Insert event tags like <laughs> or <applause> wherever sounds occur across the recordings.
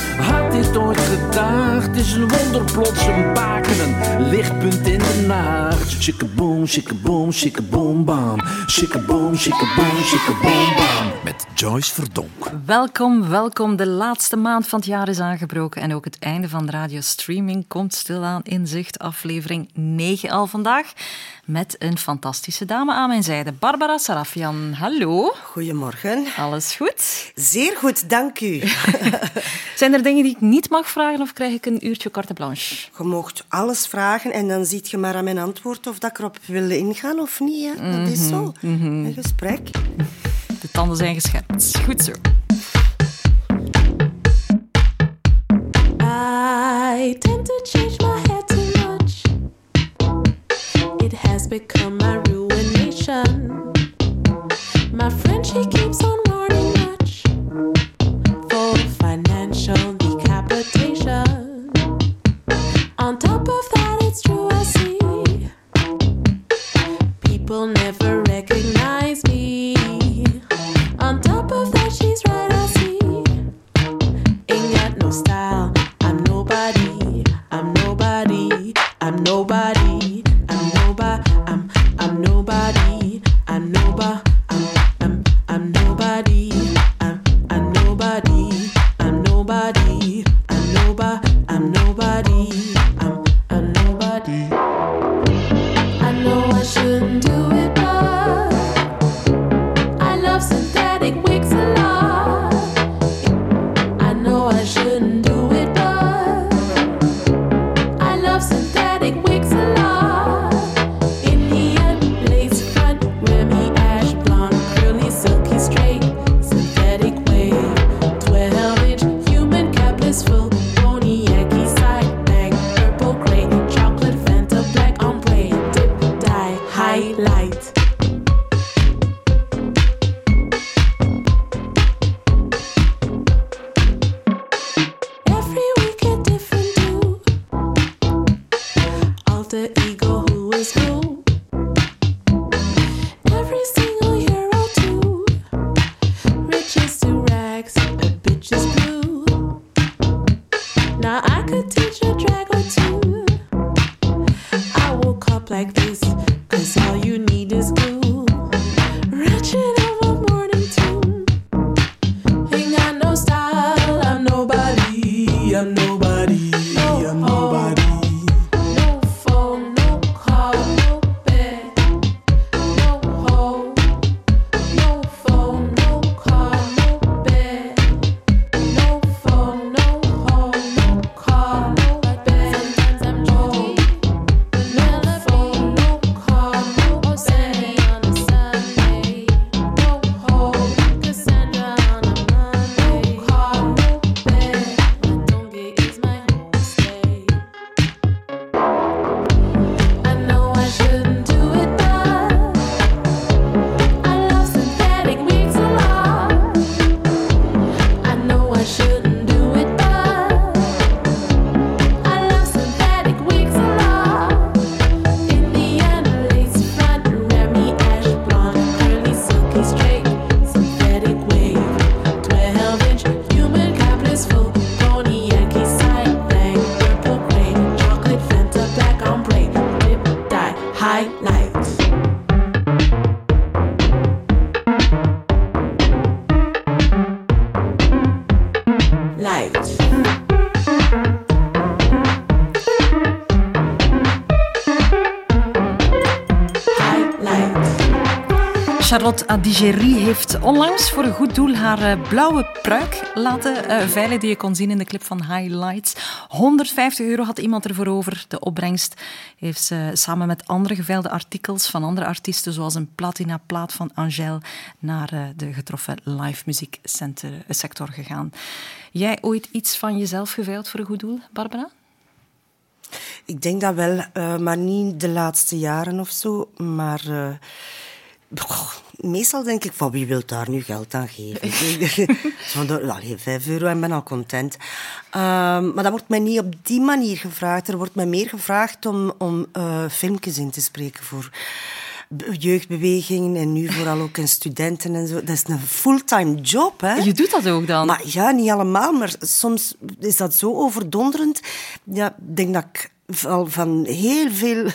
Had dit ooit gedacht? Is een wonder plots een baken, een lichtpunt in de nacht. Shikkaboom, shikkaboom, shikkaboom, bam. Shikkaboom, shikkaboom, shikkaboom, bam. Met Joyce Verdonk. Welkom, welkom. De laatste maand van het jaar is aangebroken en ook het einde van de radiostreaming komt stilaan in zicht. Aflevering 9 al vandaag met een fantastische dame aan mijn zijde. Barbara Sarafian, hallo. Goedemorgen. Alles goed? Zeer goed, dank u. <laughs> Zijn er dingen die ik niet mag vragen of krijg ik een uurtje carte blanche? Je mocht alles vragen en dan ziet je maar aan mijn antwoord of dat ik erop wil ingaan of niet. Hè. Dat is zo. Een gesprek. De tanden zijn gescherpt. Goed zo. I tend to change my head too much. It has become my ruination. My friend, she keeps on warning will never Adigéry heeft onlangs voor een goed doel haar eh, blauwe pruik laten eh, veilen die je kon zien in de clip van Highlights. 150 euro had iemand ervoor over. De opbrengst heeft ze samen met andere geveilde artikels van andere artiesten, zoals een platina plaat van Angèle, naar eh, de getroffen live muzieksector gegaan. Jij ooit iets van jezelf geveild voor een goed doel, Barbara? Ik denk dat wel, maar niet de laatste jaren of zo. Maar goh, meestal denk ik van wie wil daar nu geld aan geven? <laughs> <laughs> van de, allee, vijf euro en ben al content. Ehm, maar dat wordt mij niet op die manier gevraagd. Er wordt mij meer gevraagd om, om eh, filmpjes in te spreken voor be- jeugdbewegingen en nu vooral ook in studenten en zo. Dat is een fulltime job, hè? Je doet dat ook dan? Maar ja, niet allemaal, maar soms is dat zo overdonderend. Ja, ik denk dat ik al van heel veel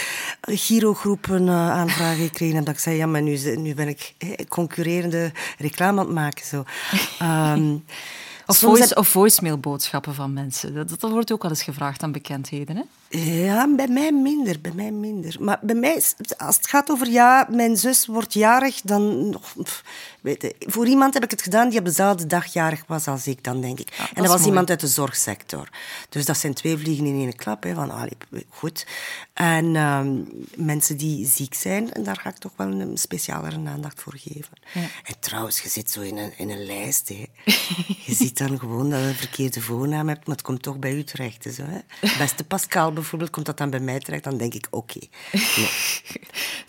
<laughs> girogroepen eh, aanvragen gekregen heb. Dat ik zei, ja, maar nu, nu ben ik concurrerende reclame aan het maken. Zo. <laughs> Ehm, Of, voice, heb- of voicemailboodschappen van mensen. Dat, dat wordt ook wel eens gevraagd aan bekendheden. Hè? Ja, bij mij minder, bij mij minder. Maar bij mij, als het gaat over ja, mijn zus wordt jarig, dan... pff, Weet je, voor iemand heb ik het gedaan die op dezelfde dag jarig was als ik, dan denk ik. en is dat was mooi. iemand uit de zorgsector. Dus dat zijn twee vliegen in één klap. Hè, van, allee, goed. En ehm, mensen die ziek zijn, en daar ga ik toch wel een specialere aandacht voor geven. En trouwens, je zit zo in een, in een lijst. Hè. Je ziet dan gewoon dat je een verkeerde voornaam hebt, maar het komt toch bij u terecht. Zo, hè. Beste Pascal bijvoorbeeld, komt dat dan bij mij terecht, dan denk ik, oké. <laughs>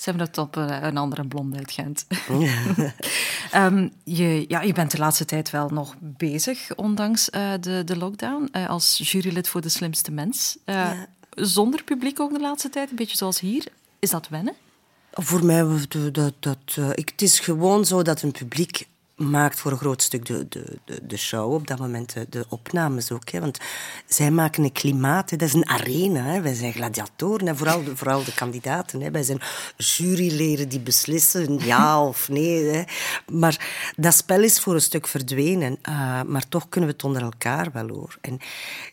Ze hebben dat op eh, een andere blonde uit Gent. <laughs> Ehm, je, ja, je bent de laatste tijd wel nog bezig, ondanks eh, de, de lockdown, eh, als jurylid voor De Slimste Mens. Zonder publiek ook de laatste tijd, een beetje zoals hier. Is dat wennen? Voor mij, dat, dat, ik, het is gewoon zo dat een publiek maakt voor een groot stuk de, de, de, show, op dat moment de, de opnames ook. Hè. Want zij maken een klimaat, hè. dat is een arena. Hè. Wij zijn gladiatoren, hè. Vooral, de, vooral de kandidaten. Hè. Wij zijn juryleden die beslissen ja of nee. Hè. Maar dat spel is voor een stuk verdwenen. eh, maar toch kunnen we het onder elkaar wel hoor. En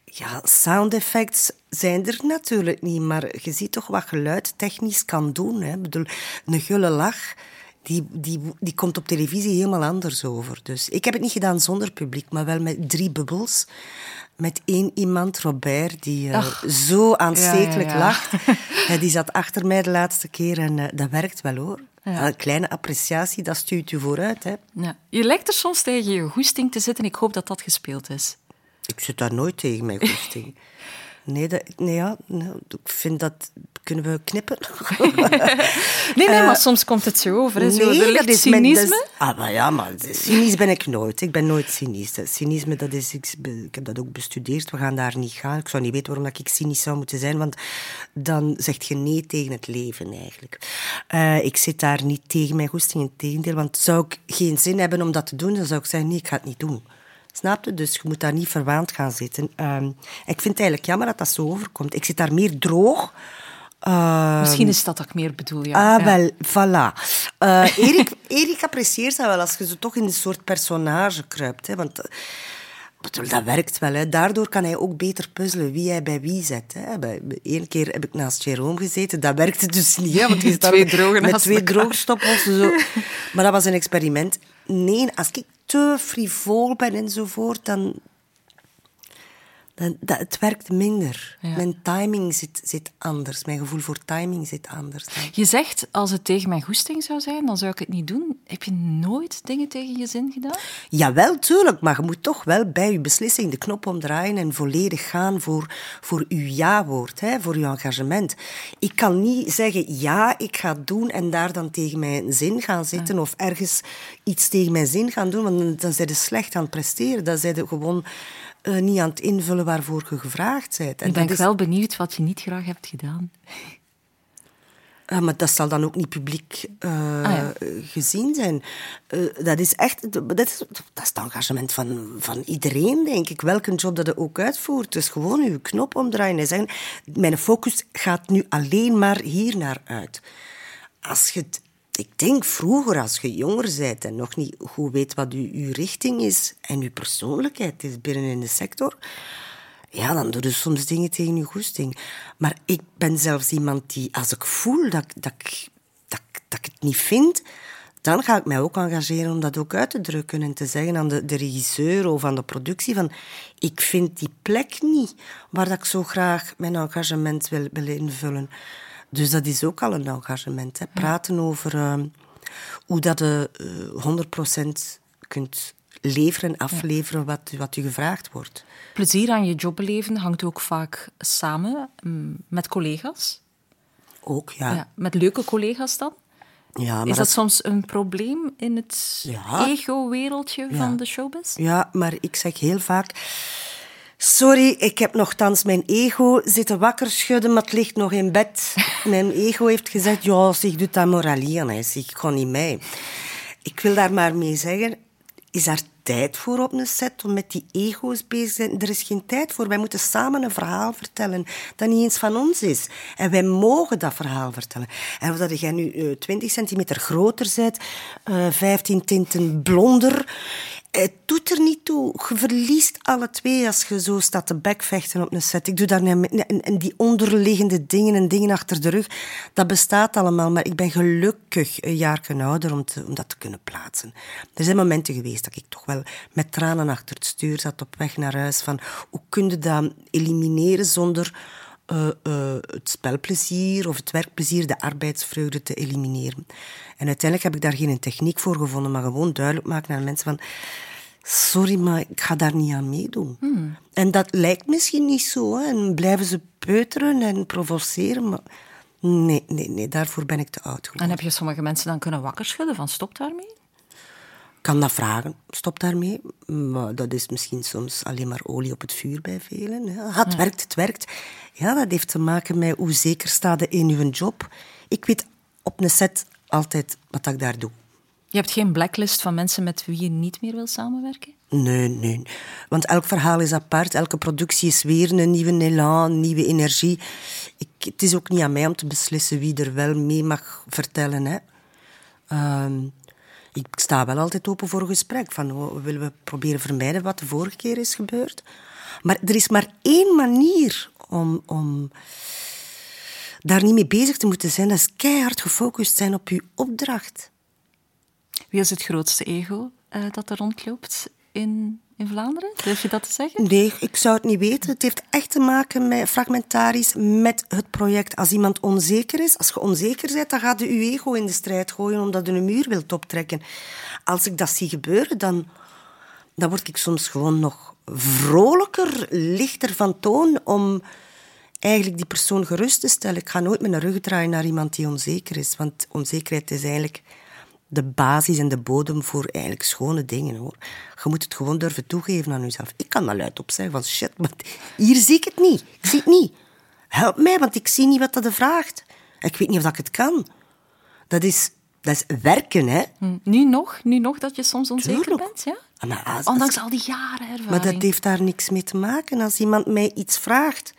ja, sound effects zijn er natuurlijk niet, maar je ziet toch wat geluid technisch kan doen. Hè. Bedoel, een gulle lach, die, die, die komt op televisie helemaal anders over. Dus ik heb het niet gedaan zonder publiek, maar wel met drie bubbels. Met één iemand, Robert, die eh, zo aanstekelijk Ja, ja, ja. lacht. <laughs> Die zat achter mij de laatste keer en eh, dat werkt wel hoor. Een kleine appreciatie, dat stuurt je vooruit. Hè. Ja. Je lijkt er soms tegen je goesting te zitten. Ik hoop dat dat gespeeld is. Ik zit daar nooit tegen mijn goesting. <laughs> Nee, dat, nee ja, nee, ik vind dat... Kunnen we knippen? <laughs> Nee, nee, maar soms komt het zo over. Hè. Zo, er cynisme. dat is- ah, maar ja, maar cynisch ben ik nooit. Ik ben nooit cynisch. Cynisme, dat is... Ik, ik heb dat ook bestudeerd. We gaan daar niet gaan. Ik zou niet weten waarom dat ik cynisch zou moeten zijn, want dan zegt je nee tegen het leven, eigenlijk. Eh, ik zit daar niet tegen mijn goesting, in tegendeel. Want zou ik geen zin hebben om dat te doen, dan zou ik zeggen, nee, ik ga het niet doen. Snap je? Dus je moet daar niet verwaand gaan zitten. Ehm, ik vind het eigenlijk jammer dat dat zo overkomt. Ik zit daar meer droog. Ehm, Misschien is dat ik meer bedoel, ja. Ah, Ja. wel, voilà. Eh, Erik, <laughs> Erik apprecieert dat wel als je zo toch in een soort personage kruipt. Hè, want bedoel, dat werkt wel. Hè. Daardoor kan hij ook beter puzzelen wie hij bij wie zet. Hè. Bij, Eén keer heb ik naast Jerome gezeten. Dat werkte dus niet. Hè, want <laughs> Twee drogen Met twee droogstoppels. Zo. Maar dat was een experiment. Nee, als ik te frivol ben enzovoort, dan... dan dat, het werkt minder. Ja. Mijn timing zit, zit anders. Mijn gevoel voor timing zit anders. Dan. Je zegt, als het tegen mijn goesting zou zijn, dan zou ik het niet doen. Heb je nooit dingen tegen je zin gedaan? Jawel, tuurlijk, maar je moet toch wel bij je beslissing de knop omdraaien en volledig gaan voor, voor uw ja-woord, hè, voor uw engagement. Ik kan niet zeggen, ja, ik ga het doen en daar dan tegen mijn zin gaan zitten of ergens iets tegen mijn zin gaan doen, want dan, zijn je slecht aan het presteren. Dan zijn je gewoon eh, niet aan het invullen waarvoor je gevraagd bent. En Ik ben is- wel benieuwd wat je niet graag hebt gedaan. Ja, maar dat zal dan ook niet publiek eh, ja. gezien zijn. Eh, dat is echt dat is, dat is het engagement van, van iedereen, denk ik. Welke job dat je ook uitvoert. Dus gewoon je knop omdraaien en zeggen... Mijn focus gaat nu alleen maar hier naar uit. Als je het- ik denk vroeger, als je jonger bent en nog niet goed weet wat je, je richting is en je persoonlijkheid is binnen in de sector, ja, dan doe je soms dingen tegen je goesting. Maar ik ben zelfs iemand die, als ik voel dat, dat, dat, dat ik het niet vind, dan ga ik mij ook engageren om dat ook uit te drukken en te zeggen aan de, de regisseur of aan de productie van ik vind die plek niet waar dat ik zo graag mijn engagement wil, wil invullen. Dus dat is ook al een engagement. Hè. Praten over eh, hoe dat je eh, 100% kunt leveren en afleveren wat, wat u gevraagd wordt. Plezier aan je jobbeleven hangt ook vaak samen mm, met collega's. Ook, ja. Ja, met leuke collega's dan. Ja, maar is dat dat- soms een probleem in het Ja. ego-wereldje van de showbiz? Ja, maar ik zeg heel vaak... Sorry, ik heb nogthans mijn ego zitten wakker schudden, maar het ligt nog in bed. <laughs> Mijn ego heeft gezegd, ja, zeg, doe dat maar alleen. Hè. Zeg, ik ga niet mee. Ik wil daar maar mee zeggen, is daar tijd voor op een set om met die ego's bezig te zijn? Er is geen tijd voor. Wij moeten samen een verhaal vertellen dat niet eens van ons is. En wij mogen dat verhaal vertellen. En of dat jij nu eh, 20 centimeter groter bent, eh 15 tinten blonder... Het doet er niet toe. Je verliest alle twee als je zo staat te bekvechten op een set. Ik doe daar en, en die onderliggende dingen en dingen achter de rug, dat bestaat allemaal. Maar ik ben gelukkig een jaar ouder om, om dat te kunnen plaatsen. Er zijn momenten geweest dat ik toch wel met tranen achter het stuur zat op weg naar huis. Van hoe kun je dat elimineren zonder eh, eh, het spelplezier of het werkplezier, de arbeidsvreugde te elimineren. En uiteindelijk heb ik daar geen techniek voor gevonden, maar gewoon duidelijk maken aan mensen van sorry, maar ik ga daar niet aan meedoen. En dat lijkt misschien niet zo, hè, en blijven ze peuteren en provoceren, maar nee, nee, nee, daarvoor ben ik te oud geworden. En heb je sommige mensen dan kunnen wakker schudden van stop daarmee? kan dat vragen, stop daarmee. Maar dat is misschien soms alleen maar olie op het vuur bij velen. Ja, het werkt, het werkt. Ja, dat heeft te maken met hoe zeker sta je in je job. Ik weet op een set altijd wat ik daar doe. Je hebt geen blacklist van mensen met wie je niet meer wil samenwerken? Nee, nee. Want elk verhaal is apart. Elke productie is weer een nieuwe elan, nieuwe energie. Het is ook niet aan mij om te beslissen wie er wel mee mag vertellen. Hè. Ehm, ik sta wel altijd open voor een gesprek. Van, oh, willen we proberen vermijden wat de vorige keer is gebeurd? Maar er is maar één manier om, om daar niet mee bezig te moeten zijn. Dat is keihard gefocust zijn op je opdracht. Wie is het grootste ego eh, dat er rondloopt in, in Vlaanderen? Durf je dat te zeggen? Nee, ik zou het niet weten. Het heeft echt te maken met fragmentarisch met het project. Als iemand onzeker is, als je onzeker bent, dan gaat je je ego in de strijd gooien omdat je een muur wilt optrekken. Als ik dat zie gebeuren, dan, dan word ik soms gewoon nog vrolijker, lichter van toon om eigenlijk die persoon gerust te stellen. Ik ga nooit mijn rug draaien naar iemand die onzeker is, want onzekerheid is eigenlijk de basis en de bodem voor eigenlijk schone dingen. Hoor. Je moet het gewoon durven toegeven aan jezelf. Ik kan dat luidop zeggen van shit, maar hier zie ik het niet. Ik zie het niet. Help mij, want ik zie niet wat dat vraagt. Ik weet niet of ik het kan. Dat is, dat is werken, hè. Hm, Nu nog? Nu nog dat je soms onzeker Tuurlijk. bent? Ja? Ah, als- Ondanks al die jaren ervaring. maar dat heeft daar niks mee te maken. Als iemand mij iets vraagt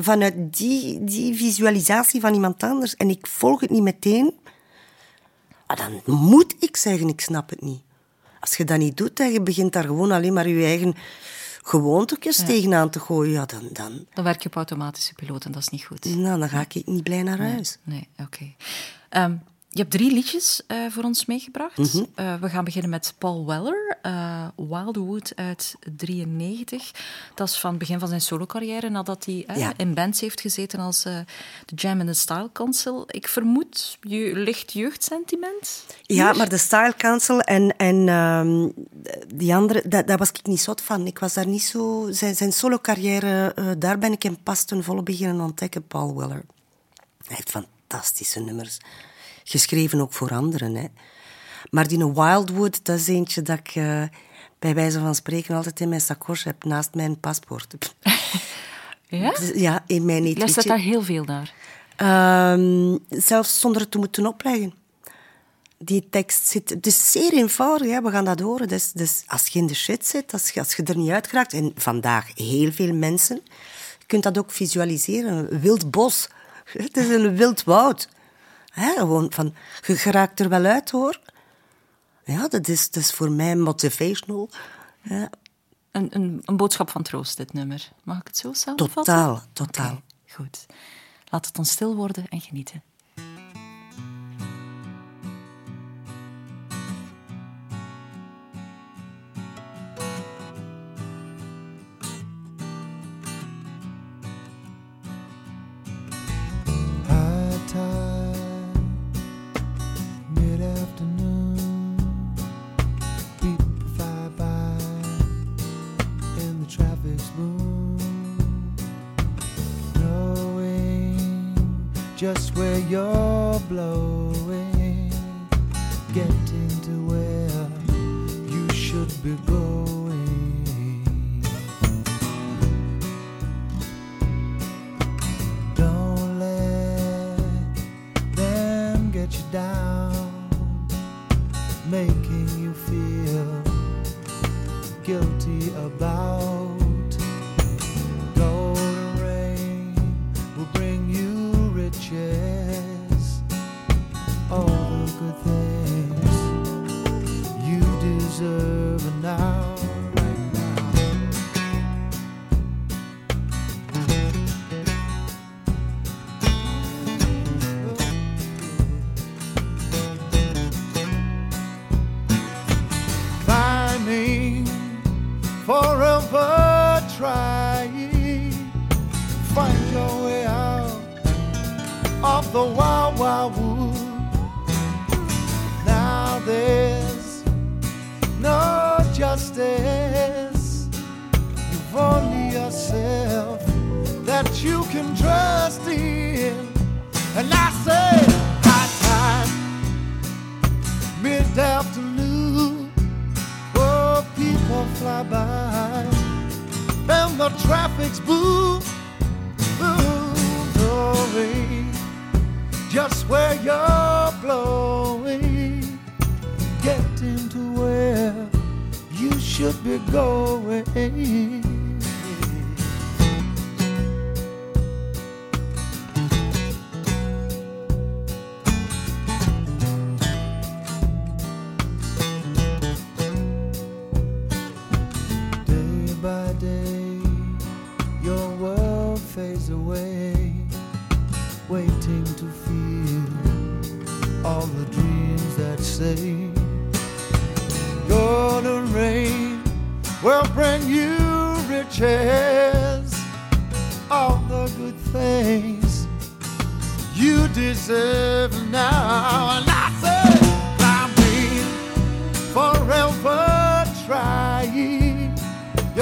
vanuit die, die visualisatie van iemand anders en ik volg het niet meteen, ah, dan moet ik zeggen, ik snap het niet. Als je dat niet doet en je begint daar gewoon alleen maar je eigen gewoontekjes tegenaan te gooien, ja, dan, dan, Dan werk je op automatische piloot en dat is niet goed. nou, dan ga ik niet blij naar huis. Nee, oké. Ehm, je hebt drie liedjes eh, voor ons meegebracht. Mhm. Eh, we gaan beginnen met Paul Weller, eh, Wildwood uit 93. Dat is van het begin van zijn solocarrière, nadat hij Ja. in bands heeft gezeten als de Jam and the Style Council. Ik vermoed je licht jeugdsentiment. Ja, maar de Style Council en, en ehm, die andere, dat, daar was ik niet zot van. Ik was daar niet zo... Zijn, zijn solo-carrière, daar ben ik hem pas ten volle beginnen ontdekken, Paul Weller. Hij heeft fantastische nummers. Geschreven ook voor anderen, hè. Maar die Wildwood, dat is eentje dat ik eh, bij wijze van spreken altijd in mijn sacoche heb, naast mijn paspoort. <laughs> Ja? Ja, in mijn Je luistert etuietje. daar heel veel naar. Ehm, zelfs zonder het te moeten opleggen. Die tekst zit... Het is zeer eenvoudig, hè. we gaan dat horen. Dus, dus als je in de shit zit, als je, als je er niet uit geraakt... En vandaag heel veel mensen... Je kunt dat ook visualiseren. Een wild bos. <laughs> Het is een wild woud. Hè, gewoon van... Je geraakt er wel uit, hoor. Ja, dat is, dat is voor mij motivational. Ja, Een, een, een boodschap van troost, dit nummer. Mag ik het zo samenvatten? totaal, totaal. Goed. Laat het dan stil worden en genieten. You're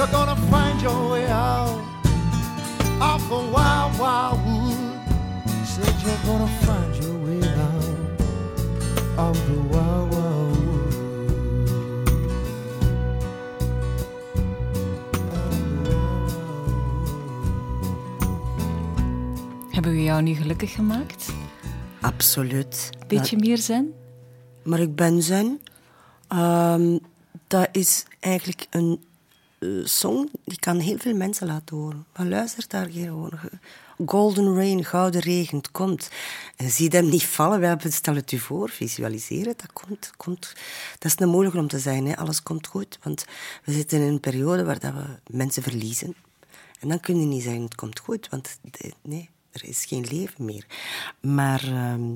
You're gonna find your way out of the wild, wild wood. Said you're gonna find your way out of the wild, wild wood. Hebben we jou nu gelukkig gemaakt? Absoluut. Beetje meer zen? Maar ik ben zen. Ehm, dat is eigenlijk een song die kan heel veel mensen laten horen. Maar luister daar gewoon. Golden rain, gouden regen, het komt. En zie hem niet vallen. Hebben- Stel het u voor, visualiseer het. Dat, komt, komt. dat is niet moeilijk om te zeggen. Hè. Alles komt goed. Want we zitten in een periode waar we mensen verliezen. En dan kun je niet zeggen, het komt goed. Want de- nee, er is geen leven meer. Maar... ehm,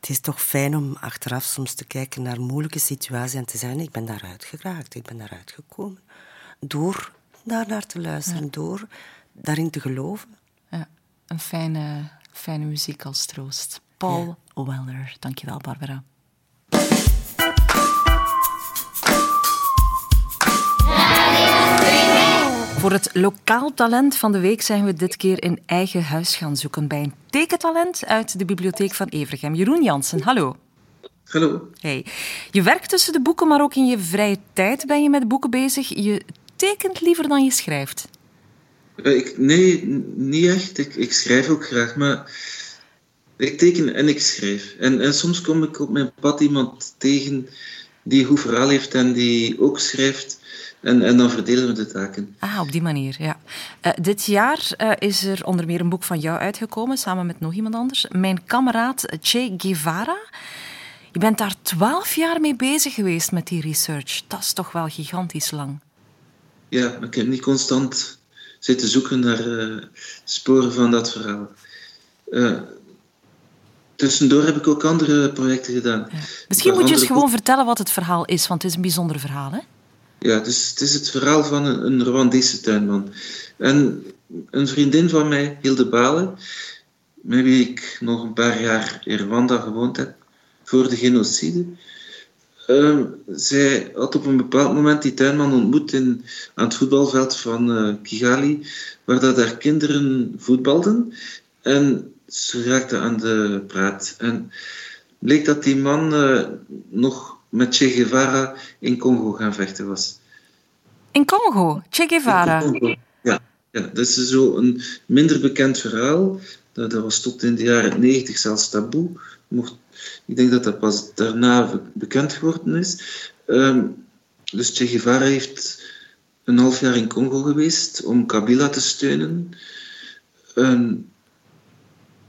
het is toch fijn om achteraf soms te kijken naar moeilijke situaties en te zeggen: ik ben daaruit geraakt, ik ben daaruit gekomen. Door daarnaar te luisteren, door daarin te geloven. Ja, een fijne, fijne muziek als troost. Paul Weller. Dankjewel, Barbara. Voor het lokaal talent van de week zijn we dit keer in eigen huis gaan zoeken bij een tekentalent uit de bibliotheek van Evergem. Jeroen Jansen, hallo. Hallo. Hey. Je werkt tussen de boeken, maar ook in je vrije tijd ben je met boeken bezig. Je tekent liever dan je schrijft. Eh, Ik, nee, niet echt. Ik, ik schrijf ook graag, maar ik teken en ik schrijf. En, en soms kom ik op mijn pad iemand tegen die een goed verhaal heeft en die ook schrijft. En, en dan verdelen we de taken. Ah, op die manier, ja. Eh, dit jaar eh, is er onder meer een boek van jou uitgekomen, samen met nog iemand anders. Mijn kameraad Che Guevara. Je bent daar twaalf jaar mee bezig geweest met die research. Dat is toch wel gigantisch lang. Ja, maar ik heb niet constant zitten zoeken naar eh, sporen van dat verhaal. Eh, tussendoor heb ik ook andere projecten gedaan. Misschien moet je eens gewoon vertellen wat het verhaal is, want het is een bijzonder verhaal, hè? Ja, dus het is het verhaal van een, een Rwandese tuinman. En een vriendin van mij, Hilde Balen, met wie ik nog een paar jaar in Rwanda gewoond heb, voor de genocide. Ehm, zij had op een bepaald moment die tuinman ontmoet in, aan het voetbalveld van eh, Kigali, waar dat haar kinderen voetbalden. En ze raakte aan de praat. En bleek dat die man eh, nog met Che Guevara in Congo gaan vechten was. In Congo, Che Guevara. Congo. Ja, ja, dat is zo een minder bekend verhaal. Dat, dat was tot in de jaren negentig zelfs taboe. Ik denk dat dat pas daarna be- bekend geworden is. Ehm, dus Che Guevara heeft een half jaar in Congo geweest om Kabila te steunen. Ehm,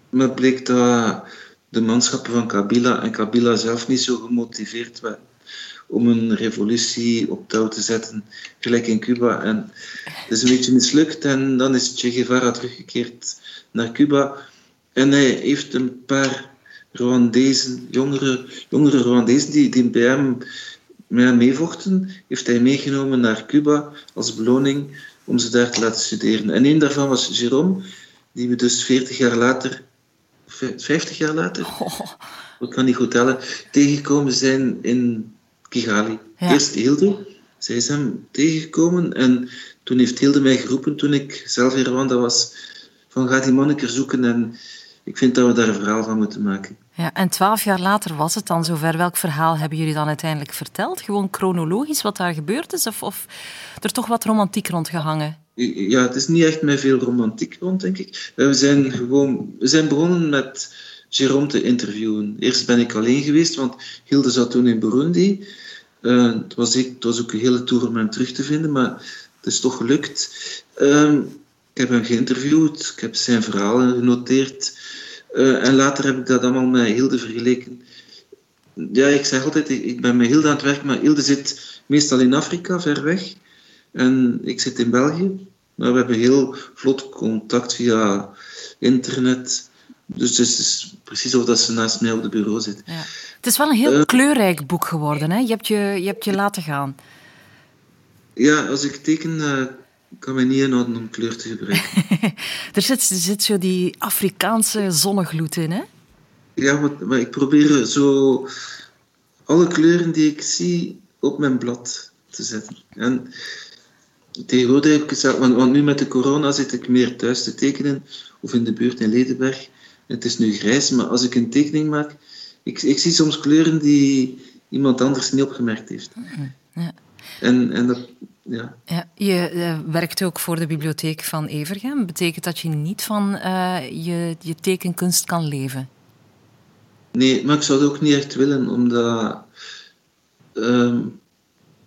maar bleek dat de manschappen van Kabila en Kabila zelf niet zo gemotiveerd waren om een revolutie op touw te zetten, gelijk in Cuba. En het is een beetje mislukt en dan is Che Guevara teruggekeerd naar Cuba. En hij heeft een paar Rwandezen, jongere, jongere Rwandezen die, die bij hem met hem meevochten, heeft hij meegenomen naar Cuba als beloning om ze daar te laten studeren. En een daarvan was Jérôme, die we dus 40 jaar later, v- 50 jaar later, ik kan niet goed tellen, tegengekomen zijn in Kigali. Ja. Eerst Hilde, zij is hem tegengekomen en toen heeft Hilde mij geroepen toen ik zelf in Rwanda was, van ga die man een keer zoeken en ik vind dat we daar een verhaal van moeten maken. Ja, en twaalf jaar later was het dan zover. Welk verhaal hebben jullie dan uiteindelijk verteld? Gewoon chronologisch wat daar gebeurd is? Of, of er toch wat romantiek rondgehangen? Ja, het is niet echt met veel romantiek rond, denk ik. Eh, We zijn, gewoon, we zijn begonnen met Jérôme te interviewen. Eerst ben ik alleen geweest, want Hilde zat toen in Burundi. Eh, het, was, ik- het was ook een hele tour om hem terug te vinden, maar het is toch gelukt. Ehm, ik heb hem geïnterviewd, ik heb zijn verhalen genoteerd. Eh, en later heb ik dat allemaal met Hilde vergeleken. Ja, ik zeg altijd, ik, ik ben met Hilde aan het werk, maar Hilde zit meestal in Afrika, ver weg. En ik zit in België, maar we hebben heel vlot contact via internet. Dus het is precies alsof dat ze naast mij op het bureau zit. Ja. Het is wel een heel Eh. kleurrijk boek geworden. Hè? Je, hebt je, je hebt je laten gaan. Ja, als ik teken, eh, kan mij niet inhouden om kleur te gebruiken. <laughs> Er zit, er zit zo die Afrikaanse zonnegloed in. Hè? ja, maar, maar ik probeer zo alle kleuren die ik zie op mijn blad te zetten. En tegenwoordig heb ik zelf, want, want nu met de corona zit ik meer thuis te tekenen of in de buurt in Ledenberg. Het is nu grijs, maar als ik een tekening maak, ik, ik zie soms kleuren die iemand anders niet opgemerkt heeft. Ja. En, en dat, ja. Ja, je eh, werkt ook voor de bibliotheek van Evergem. Betekent dat je niet van eh, je, je tekenkunst kan leven? Nee, maar ik zou het ook niet echt willen, omdat ehm,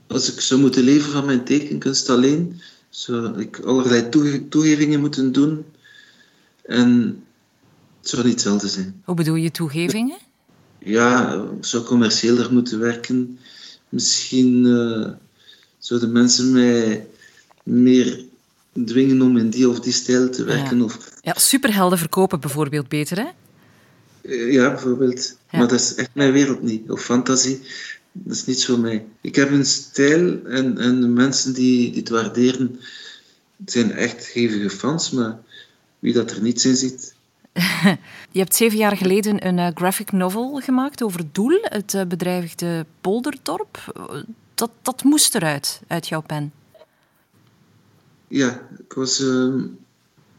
als ik zou moeten leven van mijn tekenkunst alleen, zou ik allerlei toege- toegevingen moeten doen en het zou niet hetzelfde zijn. Hoe bedoel je toegevingen? Ja, ik zou commerciëler moeten werken. Misschien eh, zouden mensen mij meer dwingen om in die of die stijl te werken. Ja. Of, Ja, superhelden verkopen bijvoorbeeld beter, hè? Eh, Ja, bijvoorbeeld. Ja. Maar dat is echt mijn wereld niet. Of fantasie, dat is niet voor mij. Ik heb een stijl en, en de mensen die, die het waarderen zijn echt hevige fans, maar wie dat er niet in ziet... <laughs> Je hebt zeven jaar geleden een eh, graphic novel gemaakt over Doel, het eh, bedrijvigde Polderdorp. Dat, dat moest eruit, uit jouw pen. Ja, ik was ehm,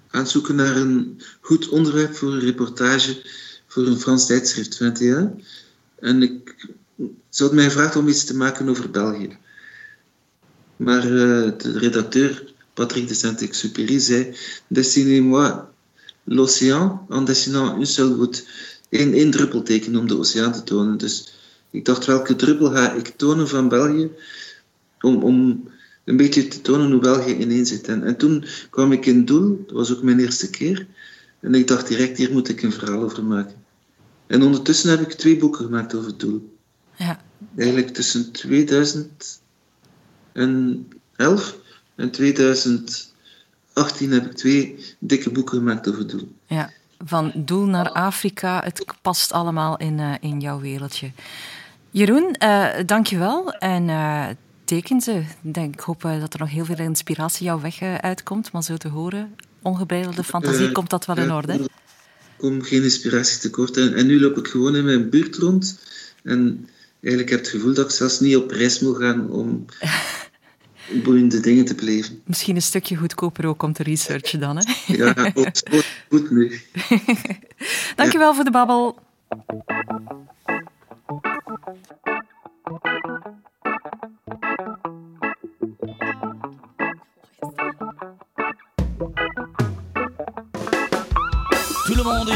aan het zoeken naar een goed onderwerp voor een reportage voor een Frans tijdschrift, 21. En ik, ze mij gevraagd om iets te maken over België. Maar eh, de redacteur, Patrick de Saint-Exupéry, zei Dessinez-moi l'océan en dessinant une seule goutte. Eén, één druppel tekenen om de oceaan te tonen. Dus ik dacht, welke druppel ga ik tonen van België om, om een beetje te tonen hoe België ineen zit. En, en toen kwam ik in Doel, dat was ook mijn eerste keer. En ik dacht direct, hier moet ik een verhaal over maken. En ondertussen heb ik twee boeken gemaakt over Doel. Ja. Eigenlijk tussen 2011 en 2018 heb ik twee dikke boeken gemaakt over Doel. Ja, van Doel naar Afrika, het past allemaal in, eh, in jouw wereldje. Jeroen, eh dank je wel. En eh, teken ze. Ik hoop eh, dat er nog heel veel inspiratie jouw weg uitkomt. Maar zo te horen, ongebreidelde fantasie, komt dat wel in ja, orde? Ik kom geen inspiratie tekort. En, en nu loop ik gewoon in mijn buurt rond. En eigenlijk heb ik het gevoel dat ik zelfs niet op reis moet gaan om <laughs> boeiende dingen te beleven. Misschien een stukje goedkoper ook om te researchen dan. Hè? <laughs> Ja, goed, goed, goed nu. <laughs> Dank je wel voor de babbel. Le monde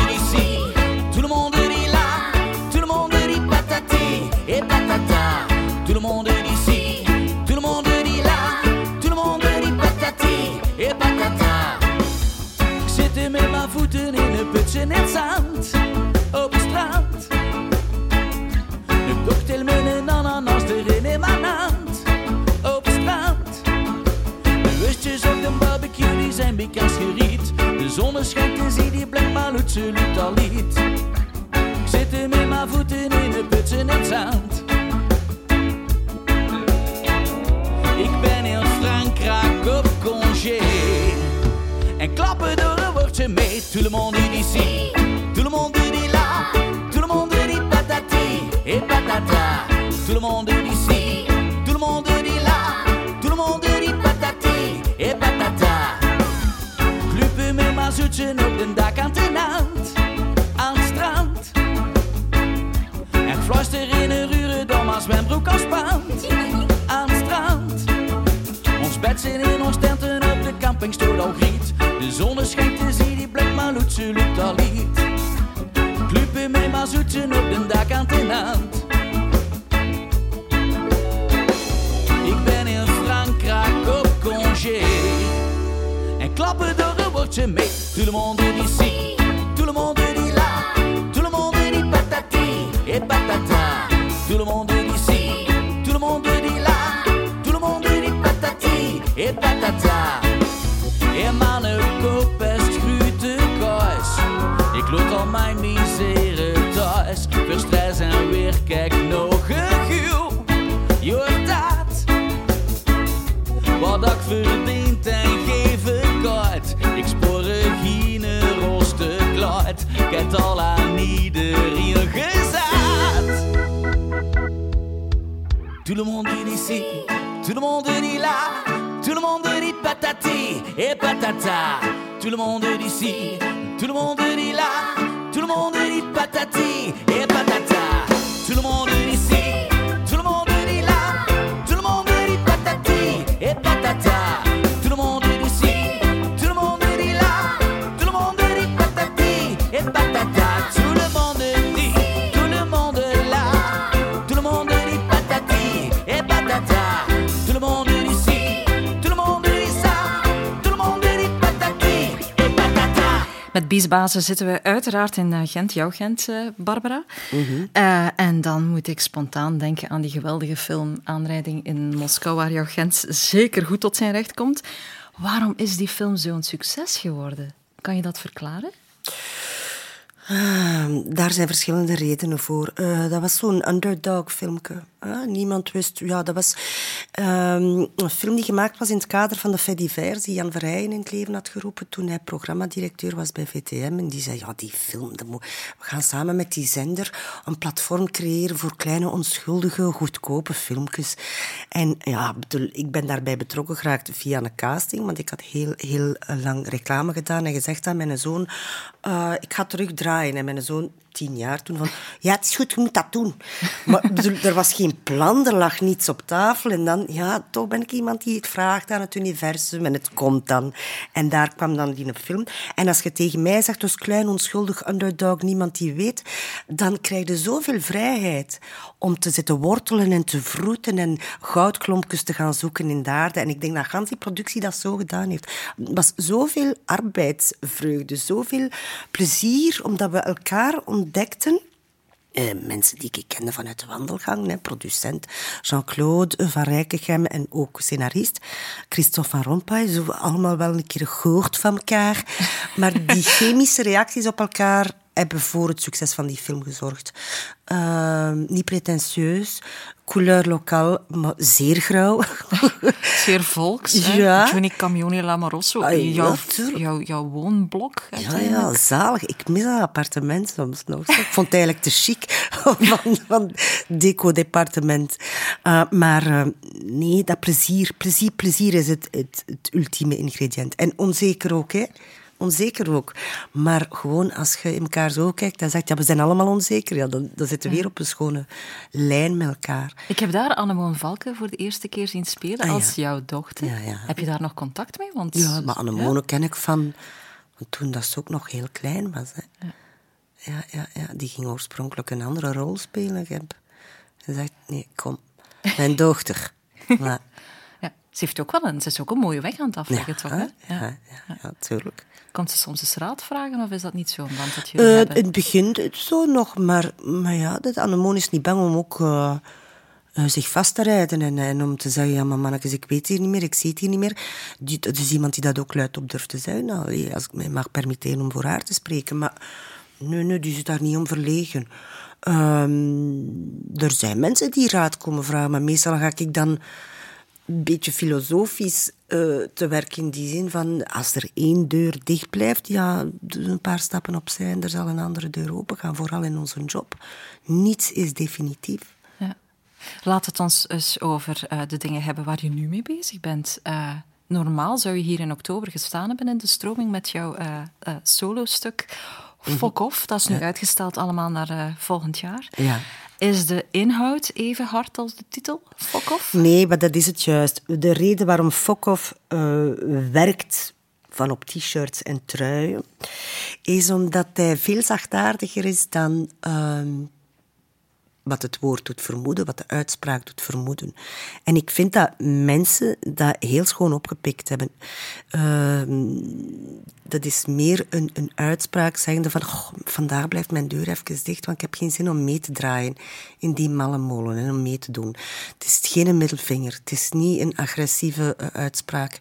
absoluut al niet. Ik zit er met mijn voeten in de putsen in het zand. Ik ben in Frankrijk op congé. En klappen door een woordje mee. Tout le monde dit ici, tout le monde dit là. Tout le monde dit patati et patata. Tout le monde dit Aan het strand. Ons bed zit in ons tenten op de campingstoel al griet. De zon schijnt en zie die blik maar loet ze lukt al niet. Klupen met mijn zoetje op de dak aan de. Ik ben in Frankrijk op congé. En klappen door een woordje mee. Tout le het al aan iedereen gezet. Tout le monde dit ici, tout le monde dit là. Tout le monde dit patati et patata. Tout le monde dit ici, tout le monde dit là. Tout le monde dit patati et patata. Tout le monde dit Met Biesbazen zitten we uiteraard in eh, Gent, jouw Gent, eh, Barbara. Eh, en dan moet ik spontaan denken aan die geweldige film Aanrijding in Moskou, waar jouw Gent zeker goed tot zijn recht komt. Waarom is die film zo'n succes geworden? Kan je dat verklaren? Ah, daar zijn verschillende redenen voor. Dat was zo'n underdog-filmpje. Ah, niemand wist... Ja, dat was ehm, een film die gemaakt was in het kader van de Fait divers, die Jan Verheyen in het leven had geroepen toen hij programmadirecteur was bij VTM. En die zei, ja, die film, we gaan samen met die zender een platform creëren voor kleine, onschuldige, goedkope filmpjes. En ja, ik ben daarbij betrokken geraakt via een casting, want ik had heel, heel lang reclame gedaan en gezegd aan mijn zoon, eh, ik ga terugdraaien. En mijn zoon, tien jaar, toen van, ja, het is goed, je moet dat doen. Maar <laughs> er was geen plan, er lag niets op tafel. En dan, ja, toch ben ik iemand die het vraagt aan het universum en het komt dan. En daar kwam dan die film. En als je tegen mij zegt, dus klein, onschuldig, underdog, niemand die weet, dan krijg je zoveel vrijheid om te zitten wortelen en te vroeten en goudklompjes te gaan zoeken in de aarde. En ik denk dat gans die productie dat zo gedaan heeft. Het was zoveel arbeidsvreugde, zoveel plezier, omdat we elkaar ontdekten. Eh, mensen die ik kende vanuit de wandelgang, hè, producent Jean-Claude van Rijkegem en ook scenarist Christophe van Rompuy. Zo allemaal wel een keer gehoord van elkaar. Maar die chemische reacties op elkaar hebben voor het succes van die film gezorgd. Uh, niet pretentieus, couleur lokaal, maar zeer grauw. <laughs> Zeer volks. Ja. Johnny Camioni Lamarosso. Ah, jouw, jouw, jouw woonblok. Ja, ja, zalig. Ik mis dat appartement soms nog. Ik vond het eigenlijk te chic <laughs> van, van deco-departement. Uh, maar uh, nee, dat plezier, plezier, plezier is het, het, het ultieme ingrediënt. En onzeker ook, hè. Onzeker ook. Maar gewoon als je in elkaar zo kijkt en zegt, ja, we zijn allemaal onzeker, ja, dan, dan zitten we weer op een schone lijn met elkaar. Ik heb daar Annemoon Valken voor de eerste keer zien spelen Ah, ja. als jouw dochter. Ja, ja. Heb je daar nog contact mee? Want, Ja, maar Annemone ken ik van, toen dat ze ook nog heel klein was. Hè. Ja. Ja, ja, die ging oorspronkelijk een andere rol spelen. Ik heb gezegd, nee, kom, mijn <laughs> dochter. Maar, Ja, ze, heeft ook wel een, ze is ook een mooie weg aan het afleggen, toch? Hè? ja, ja, ja, ja, Komt ze soms eens raad vragen of is dat niet zo'n band dat jullie Eh, hebben? het begin het zo nog, maar, maar ja, dat Annemone is niet bang om ook eh, eh, zich vast te rijden en, en om te zeggen, ja maar mannetjes, ik weet hier niet meer, ik zie het hier niet meer. Die, dat is iemand die dat ook luid op durft te zeggen. Allee, als ik mij mag permitteren om voor haar te spreken. Maar nee, nee, die is daar niet om verlegen. Ehm, er zijn mensen die raad komen vragen, maar meestal ga ik dan een beetje filosofisch eh, te werk in die zin van als er één deur dicht blijft, ja, doe een paar stappen opzij en er zal een andere deur open gaan, vooral in onze job. Niets is definitief. Ja. Laat het ons eens over eh, de dingen hebben waar je nu mee bezig bent. Eh, normaal zou je hier in oktober gestaan hebben in de stroming met jouw solo-stuk Fok Off. Dat is nu uitgesteld allemaal naar volgend jaar. Ja. Is de inhoud even hard als de titel, Fok Off? Nee, maar dat is het juist. De reden waarom Fok Off werkt van op t-shirts en truien, is omdat hij veel zachtaardiger is dan ehm, wat het woord doet vermoeden, wat de uitspraak doet vermoeden. En ik vind dat mensen dat heel schoon opgepikt hebben. Ehm, dat is meer een, een uitspraak zeggende van "Goh, vandaag blijft mijn deur even dicht, want ik heb geen zin om mee te draaien in die malle molen en om mee te doen. Het is geen middelvinger, het is niet een agressieve eh, uitspraak.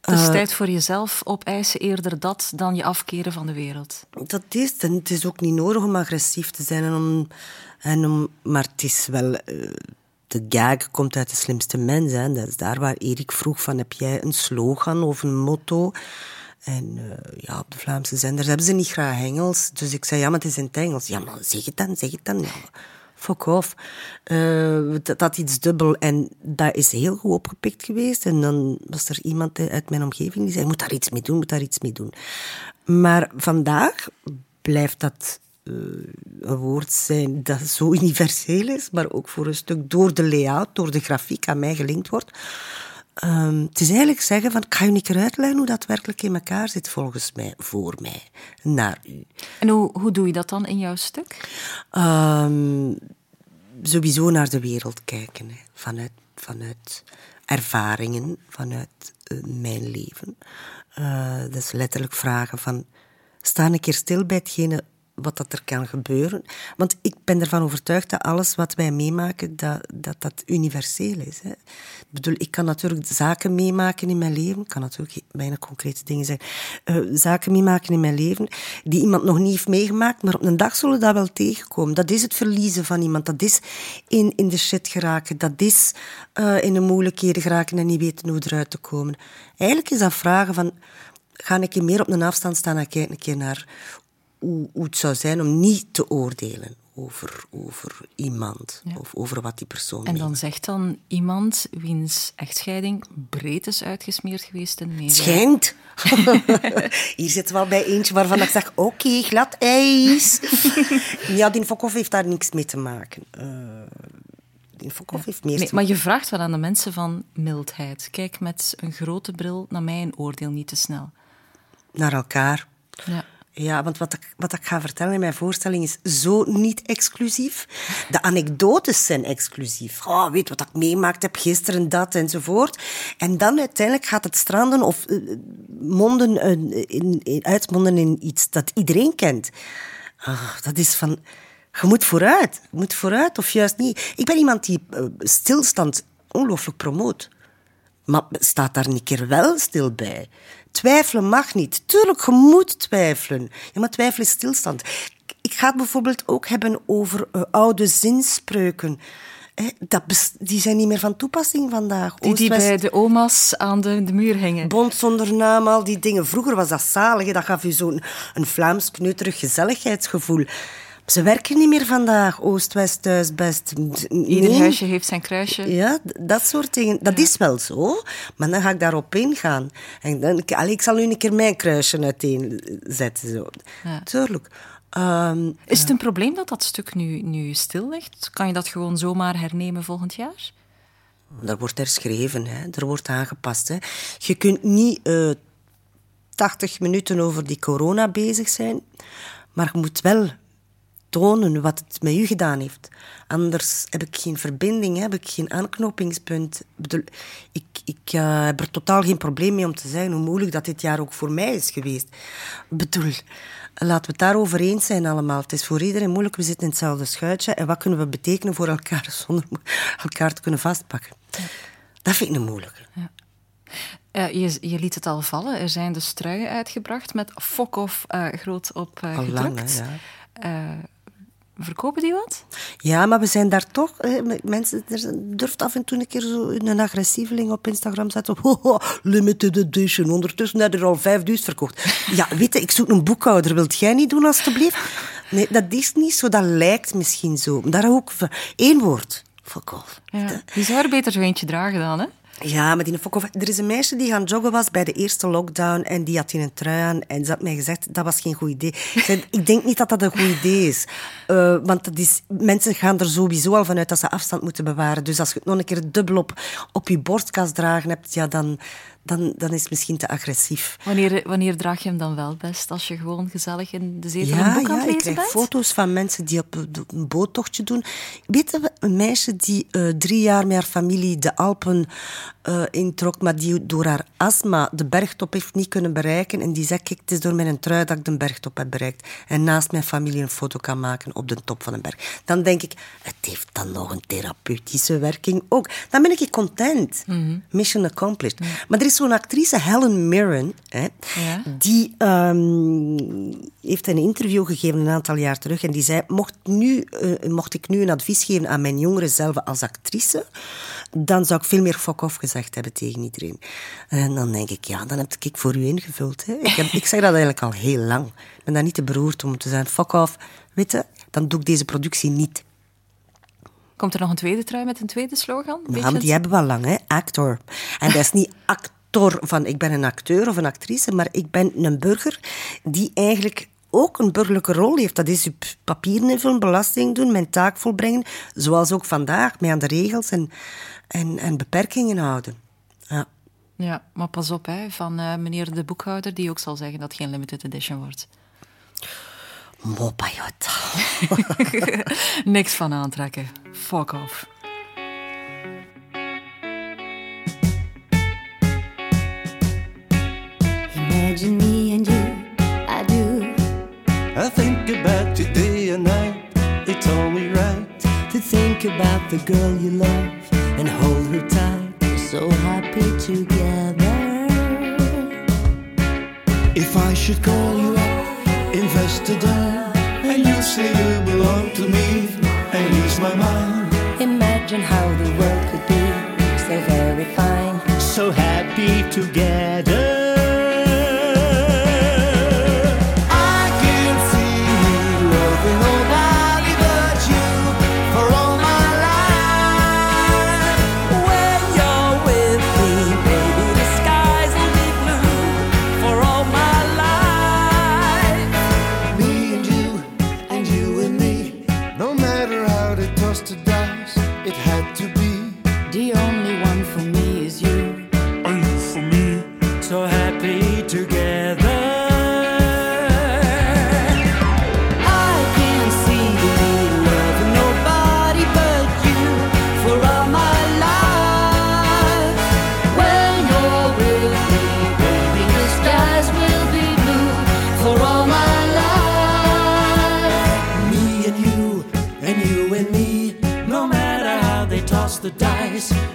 Het is tijd voor jezelf opeisen eerder dat dan je afkeren van de wereld. Dat is het. En het is ook niet nodig om agressief te zijn. En om, en maar het is wel... eh, de gag komt uit de slimste mens. Hè. Dat is daar waar Erik vroeg van... Heb jij een slogan of een motto? En eh, ja, op de Vlaamse zenders hebben ze niet graag Engels. Dus ik zei, ja, maar het is in het Engels. Ja, maar zeg het dan, zeg het dan. Ja, fuck off. Eh, dat had iets dubbel. En dat is heel goed opgepikt geweest. En dan was er iemand uit mijn omgeving die zei, moet daar iets mee doen, moet daar iets mee doen. Maar vandaag blijft dat een woord zijn dat zo universeel is, maar ook voor een stuk door de layout, door de grafiek aan mij gelinkt wordt. Ehm, het is eigenlijk zeggen van, ik ga je niet keer uitleggen hoe dat werkelijk in elkaar zit volgens mij, voor mij, naar u. En hoe, hoe doe je dat dan in jouw stuk? Ehm, sowieso naar de wereld kijken. Hè. Vanuit, vanuit ervaringen, vanuit eh, mijn leven. Eh, dus letterlijk vragen van... Sta een keer stil bij hetgene wat dat er kan gebeuren. Want ik ben ervan overtuigd dat alles wat wij meemaken, dat dat, dat universeel is. Hè. Ik bedoel, ik kan natuurlijk zaken meemaken in mijn leven. Kan natuurlijk bijna concrete dingen zeggen. eh, zaken meemaken in mijn leven die iemand nog niet heeft meegemaakt, maar op een dag zullen dat wel tegenkomen. Dat is het verliezen van iemand. Dat is in, in de shit geraken. Dat is eh, in de moeilijkheden geraken en niet weten hoe eruit te komen. Eigenlijk is dat vragen van... Ga ik keer meer op een afstand staan en kijken een keer naar hoe, hoe het zou zijn om niet te oordelen over, over iemand of over wat die persoon En dan zegt dan iemand wiens echtscheiding breed is uitgesmeerd geweest in media. Schijnt. <laughs> Hier zitten we al bij eentje waarvan ik zeg, oké, glad ijs. <laughs> ja, die Fokhoff heeft daar niks mee te maken. Heeft meer Nee, maar je vraagt wel aan de mensen van mildheid. Kijk met een grote bril naar mij en oordeel niet te snel. naar elkaar. Ja. Ja, want wat ik, wat ik ga vertellen in mijn voorstelling is zo niet exclusief. De anekdotes zijn exclusief. Oh, weet wat ik meemaakt heb gisteren, dat enzovoort. En dan uiteindelijk gaat het stranden of eh, monden, eh, in, uitmonden in iets dat iedereen kent. Ah, dat is van... Je moet vooruit. Je moet vooruit of juist niet. Ik ben iemand die eh, stilstand ongelooflijk promoot. Maar staat daar een keer wel stil bij? Twijfelen mag niet. Tuurlijk, je moet twijfelen. Ja, maar twijfelen is stilstand. Ik ga het bijvoorbeeld ook hebben over eh, oude zinspreuken. Hè, dat die zijn niet meer van toepassing vandaag. Die die bij de oma's aan de, de muur hingen. Bond zonder naam, al die dingen. Vroeger was dat zalig. Dat gaf je zo'n een Vlaams kneuterig gezelligheidsgevoel. Ze werken niet meer vandaag. Oost, West, thuis, best. Ieder Nee. huisje heeft zijn kruisje. Ja, dat soort dingen. Dat is wel zo, maar dan ga ik daarop ingaan. En dan, allee, ik zal nu een keer mijn kruisje uiteenzetten. Zo. Ja. Tuurlijk. Ehm, Is het een probleem dat dat stuk nu, nu stil ligt? Kan je dat gewoon zomaar hernemen volgend jaar? er wordt herschreven, hè. er wordt aangepast. Hè. Je kunt niet eh 80 minuten over die corona bezig zijn, maar je moet wel tonen wat het met u gedaan heeft. Anders heb ik geen verbinding, heb ik geen aanknopingspunt. Ik, ik, eh, heb er totaal geen probleem mee om te zeggen hoe moeilijk dat dit jaar ook voor mij is geweest. Ik bedoel, Laten we het daarover eens zijn allemaal. Het is voor iedereen moeilijk, we zitten in hetzelfde schuitje. En wat kunnen we betekenen voor elkaar <laughs> zonder elkaar te kunnen vastpakken? Dat vind ik een moeilijke. Eh, je, je liet het al vallen. Er zijn dus truien uitgebracht met Fok of eh, groot op Al lang, gedrukt. hè, ja. Verkopen die wat? Ja, maar we zijn daar toch... mensen, er durft af en toe een keer zo een agressieveling op Instagram zetten. <laughs> Ho, limited edition. Ondertussen heb je er al 5000 verkocht. Ja, weet je, ik zoek een boekhouder. Wilt jij niet doen, alstublieft? Nee, dat is niet zo. Dat lijkt misschien zo. Daar ook... Eén woord. Fuck off. Ja. Die zou er beter zo eentje dragen dan, hè? Ja, fuck off. Er is een meisje die gaan joggen was bij de eerste lockdown en die had in een trui aan en ze had mij gezegd dat was geen goed idee. Ik zei, ik denk niet dat dat een goed idee is. Eh, want dat is, mensen gaan er sowieso al vanuit dat ze afstand moeten bewaren. Dus als je het nog een keer dubbel op, op je borstkast dragen hebt, ja, dan, dan, dan is het misschien te agressief. Wanneer, wanneer draag je hem dan wel best? Als je gewoon gezellig in de zetel een Ja, boek aan ja, het ik lezen krijg bent? foto's van mensen die op een boottochtje doen. Weet je, een meisje die eh, drie jaar met haar familie de Alpen eh, introk, maar die door haar astma de bergtop heeft niet kunnen bereiken. En die zegt, kijk, het is door mijn trui dat ik de bergtop heb bereikt. En naast mijn familie een foto kan maken op de top van een berg. Dan denk ik, het heeft dan nog een therapeutische werking ook. Dan ben ik content. Mission accomplished. Maar er is zo'n actrice, Helen Mirren, hè, Ja. die ehm, heeft een interview gegeven een aantal jaar terug. En die zei: mocht, nu, eh, mocht ik nu een advies geven aan mijn jongere zelf als actrice, dan zou ik veel meer fuck off gezegd hebben tegen iedereen. En dan denk ik: ja, dan heb ik voor u ingevuld. Hè. Ik, heb, ik zeg dat eigenlijk al heel lang. Ik ben daar niet te beroerd om te zijn: fuck off. Weet je, dan doe ik deze productie niet. Komt er nog een tweede trui met een tweede slogan? Ja, die hebben we al lang, hè? Actor. En dat is niet actor van ik ben een acteur of een actrice, maar ik ben een burger die eigenlijk ook een burgerlijke rol heeft. Dat is papieren invullen, belasting doen, mijn taak volbrengen, zoals ook vandaag, mij aan de regels en, en, en beperkingen houden. Ja. Ja, maar pas op, hè, van eh, meneer de boekhouder, die ook zal zeggen dat het geen limited edition wordt. Mopayot. <laughs> Niks van aantrekken. Fuck off. Imagine me and you, I do. I think about you day and night. It's only right To think about the girl you love and hold her tight. We're so happy together. if I should call you up, invest a dime, and you say you belong to me, and ease my mind. Imagine how the world could be so very fine. So happy together.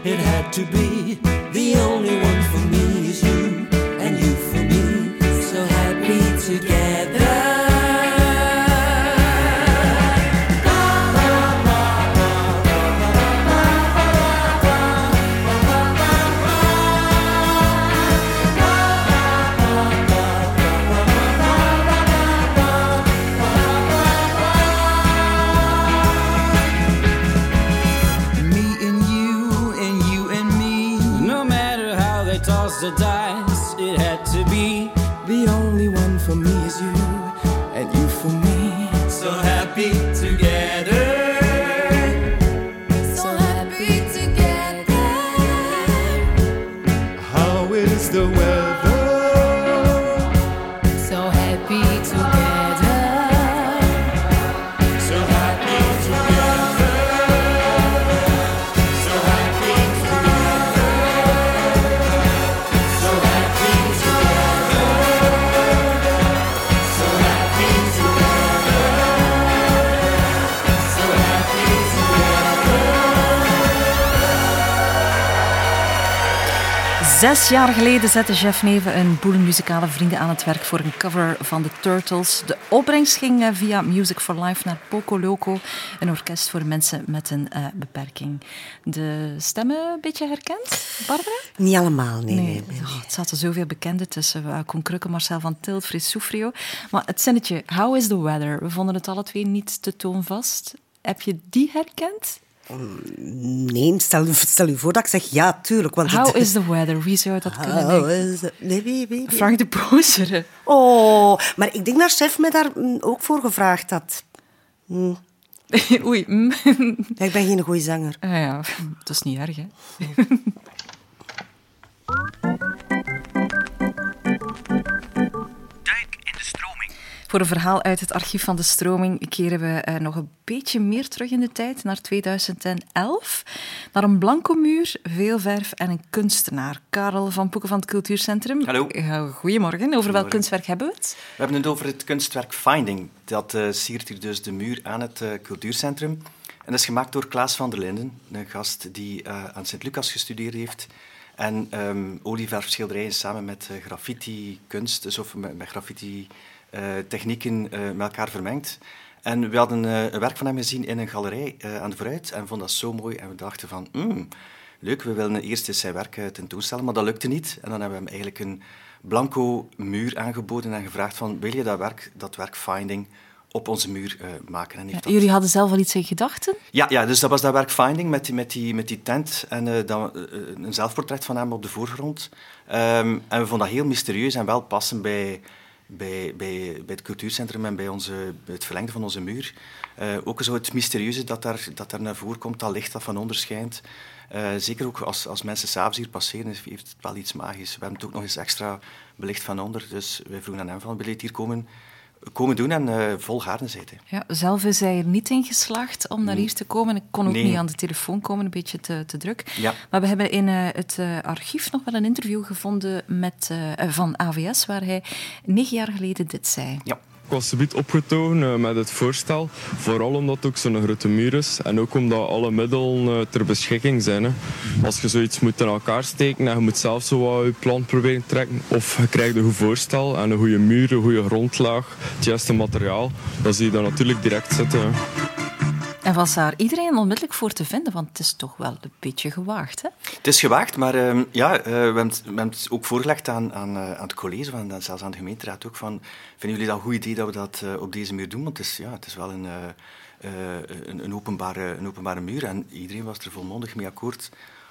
It had to be. The only one is Zes jaar geleden zette Jeff Neven een boel muzikale vrienden aan het werk voor een cover van de Turtles. De opbrengst ging eh, via Music for Life naar Poco Loco, een orkest voor mensen met een eh, beperking. De stemmen een beetje herkend, Barbara? Niet allemaal, nee. nee. nee, Oh, het zaten zoveel bekenden tussen. Uh, Krukke, Marcel van Tilt, Fris Soufrio. Maar het zinnetje, how is the weather? We vonden het alle twee niet te toonvast. Heb je die herkend? Nee, stel, stel je voor dat ik zeg ja, tuurlijk. Want How het- is the weather? Wie zou dat kunnen How denken? is the- Nee, wie, wie, wie? Frank de Bozere. Oh, maar ik denk dat chef me daar mm, ook voor gevraagd had. <laughs> Oei. mm. Ja, ik ben geen goede zanger. Ah ja, <laughs> dat is niet erg, hè? Voor een verhaal uit het archief van de stroming keren we eh, nog een beetje meer terug in de tijd, naar 2011. Naar een blanco muur, veel verf en een kunstenaar. Karel van Poeken van het Cultuurcentrum. Hallo. Ja, goedemorgen. Over welk kunstwerk hebben we het? We hebben het over het kunstwerk Finding. Dat eh, siert hier dus de muur aan het eh, cultuurcentrum. En dat is gemaakt door Klaas van der Linden, een gast die eh, aan Sint-Lucas gestudeerd heeft. En ehm olieverfschilderijen samen met eh, graffiti-kunst, dus of met, met graffiti-technieken eh, met elkaar vermengt. En we hadden eh, een werk van hem gezien in een galerij eh, aan de Vooruit en vonden dat zo mooi. En we dachten van, "Hmm, leuk, we willen eerst eens zijn werk eh, tentoonstellen, maar dat lukte niet. En dan hebben we hem eigenlijk een blanco muur aangeboden en gevraagd van, wil je dat werk, dat werk Finding, op onze muur eh, maken? En dat- Jullie hadden zelf al iets in gedachten? ja, ja, dus dat was dat werk Finding met die, met die, met die tent en eh, dan, eh, een zelfportret van hem op de voorgrond. Ehm, en we vonden dat heel mysterieus en wel passen bij, bij, bij, het cultuurcentrum en bij, onze, het verlengde van onze muur. Eh, ook zo het mysterieuze dat daar, dat daar naar voren komt, dat licht dat van onder schijnt. Eh, zeker ook als, als mensen s'avonds hier passeren, heeft het wel iets magisch. We hebben het ook nog eens extra belicht van onder, dus wij vroegen aan hem van, wil je hier komen, komen doen? En vol gaarnezijde. Ja, zelf is hij er niet in geslaagd om naar hier te komen. Ik kon ook Nee. niet aan de telefoon komen, een beetje te, te druk. Ja. Maar we hebben in eh, het eh, archief nog wel een interview gevonden met, van AVS, waar hij negen jaar geleden dit zei. Ja. Was subiet opgetogen eh, met het voorstel. Vooral omdat het ook zo'n grote muur is. En ook omdat alle middelen eh, ter beschikking zijn. Hè. Als je zoiets moet in elkaar steken en je moet zelf zo wat je plan proberen te trekken. Of je krijgt een goed voorstel en een goede muur, een goede grondlaag, het juiste materiaal. Dan zie je dat natuurlijk direct zitten. hè. En was daar iedereen onmiddellijk voor te vinden? Want het is toch wel een beetje gewaagd, hè? Het is gewaagd, maar ehm, ja, eh, we, hebben het, ook voorgelegd aan, aan, eh, aan het college, van, zelfs aan de gemeenteraad ook, van, vinden jullie dat een goed idee dat we dat eh, op deze muur doen? Want het is, ja, het is wel een, een, een, openbare, een openbare muur en iedereen was er volmondig mee akkoord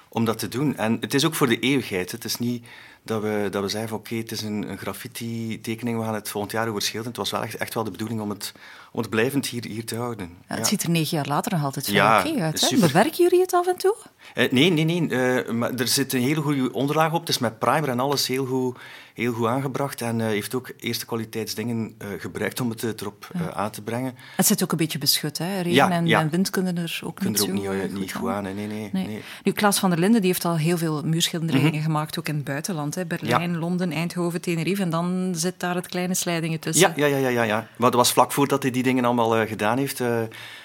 om dat te doen. En het is ook voor de eeuwigheid. Het is niet dat we, dat we zeggen van oké, het is een, een graffiti-tekening, we gaan het volgend jaar overschilderen. Het was wel echt, echt wel de bedoeling om het, om het blijvend hier, hier te houden. Ja, het Ja. ziet er negen jaar later nog altijd Ja, oké uit. Hè? Bewerken jullie het af en toe? Eh, nee, nee, nee. eh, maar er zit een hele goede onderlaag op. Het is met primer en alles heel goed, heel goed aangebracht. En eh, heeft ook eerste kwaliteitsdingen gebruikt om het erop aan te brengen. Het zit ook een beetje beschut, hè? Regen en, wind kunnen er ook Kunnen niet er ook zo niet, niet goed aan. aan. Nee, nee, nee. Nee. Nu, Klaas van der Linden die heeft al heel veel muurschilderingen gemaakt, ook in het buitenland. Hè? Berlijn, Ja. Londen, Eindhoven, Tenerife. En dan zit daar het kleine slijdingen tussen. Ja, ja, ja, ja, ja. Maar dat was vlak voordat hij die dingen allemaal eh, gedaan heeft.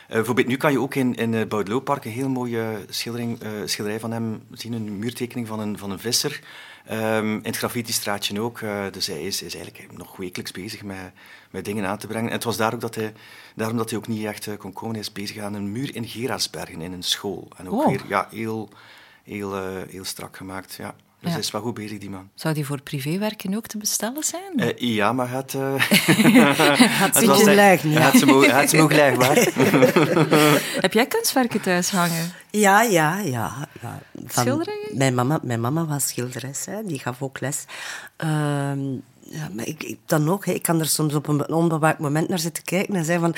Bijvoorbeeld nu kan je ook in, in uh, Boudelooppark een heel mooie schildering, schilderij van hem zien. Een muurtekening van een, van een visser. Ehm, in het graffiti-straatje ook. dus hij is, is eigenlijk nog wekelijks bezig met, met dingen aan te brengen. En het was daar ook dat hij, daarom dat hij ook niet echt eh, kon komen. Hij is bezig aan een muur in Gerardsbergen, in een school. En ook Oh. weer ja, heel, heel, heel strak gemaakt. Ja. Dus Ja. hij is wel goed bezig, die man. Zou die voor privéwerken ook te bestellen zijn? Eh, ja, maar <laughs> het... eh Gaat het ja. hij had ze mo- hij had ze mogen waar? <laughs> Heb jij kunstwerken thuis hangen? Ja, ja, ja. ja. Van- Schilderingen? Mijn mama, mijn mama was schilderes, hè. die gaf ook les. Ehm, ja, maar ik, ik dan ook, hè. ik kan er soms op een onbewaakt moment naar zitten kijken en zeggen van...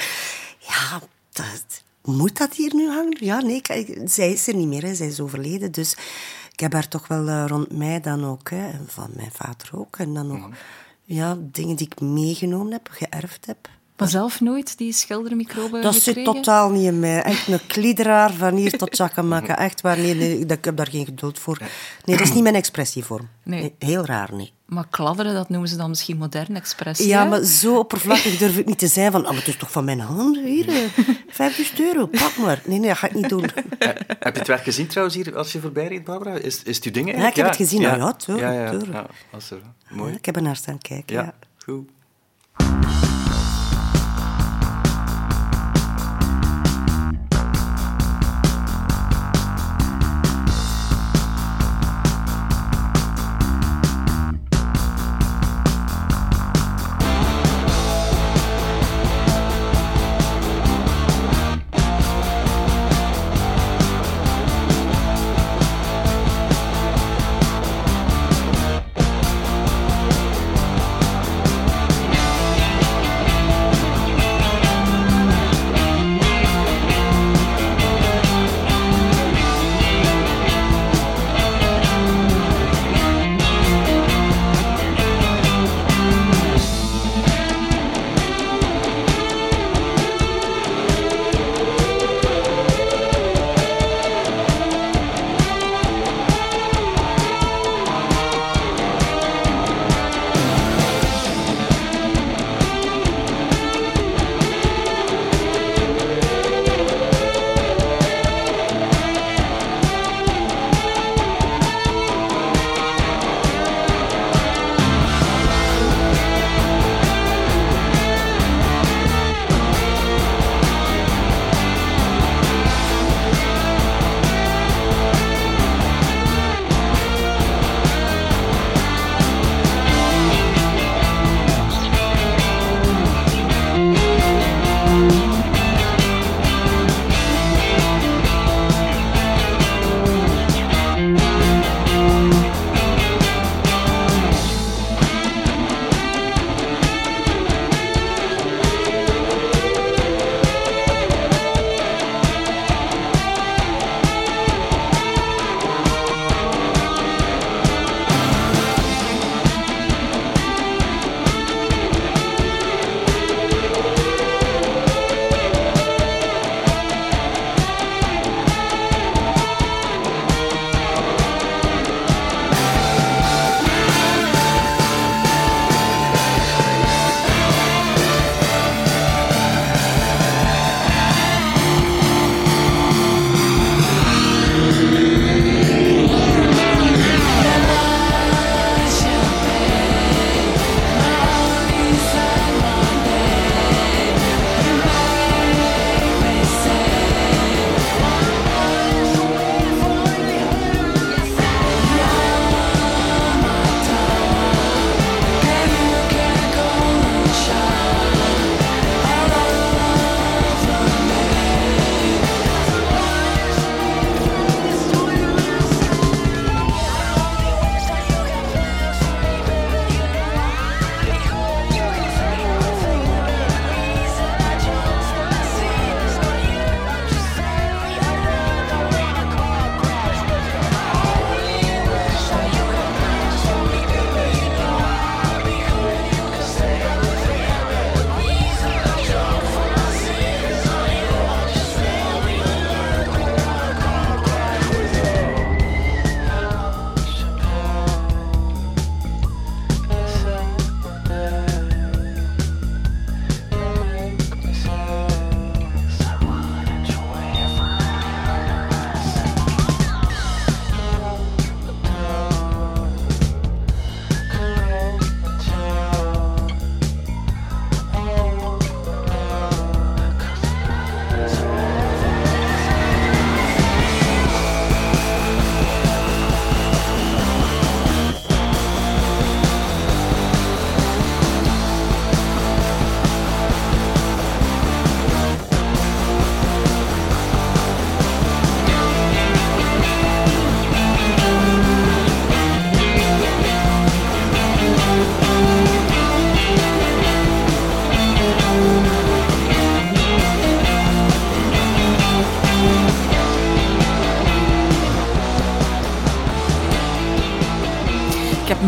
Ja, dat, moet dat hier nu hangen? Ja, nee, kijk, zij is er niet meer, hè. zij is overleden. Dus heb haar toch wel eh, rond mij dan ook, hè. en van mijn vader ook. En dan nog ja, dingen die ik meegenomen heb, geërfd heb. Maar zelf nooit die schildermicroben Dat zit totaal niet in mij. Echt een kliederaar van hier tot Chacamaca. Echt waar, nee, nee, dat- ik heb daar geen geduld voor. Nee, dat is niet mijn expressievorm. Nee. Nee, heel raar, nee. Maar kladderen, dat noemen ze dan misschien modern expres. Ja, hè? maar zo oppervlakkig durf ik niet te zijn van... Oh, maar het is toch van mijn hand? Hier, eh, <laughs> 50 euro, pak maar. Nee, nee, dat ga ik niet doen. <laughs> Heb je het werk gezien trouwens hier als je voorbij reed, Barbara? Is, is het uw ding Ja, ik heb het gezien. Ja, Nou ja, ja, ja, ja, dat is er. Mooi. Ik heb er naar staan kijken, Ja, ja. goed.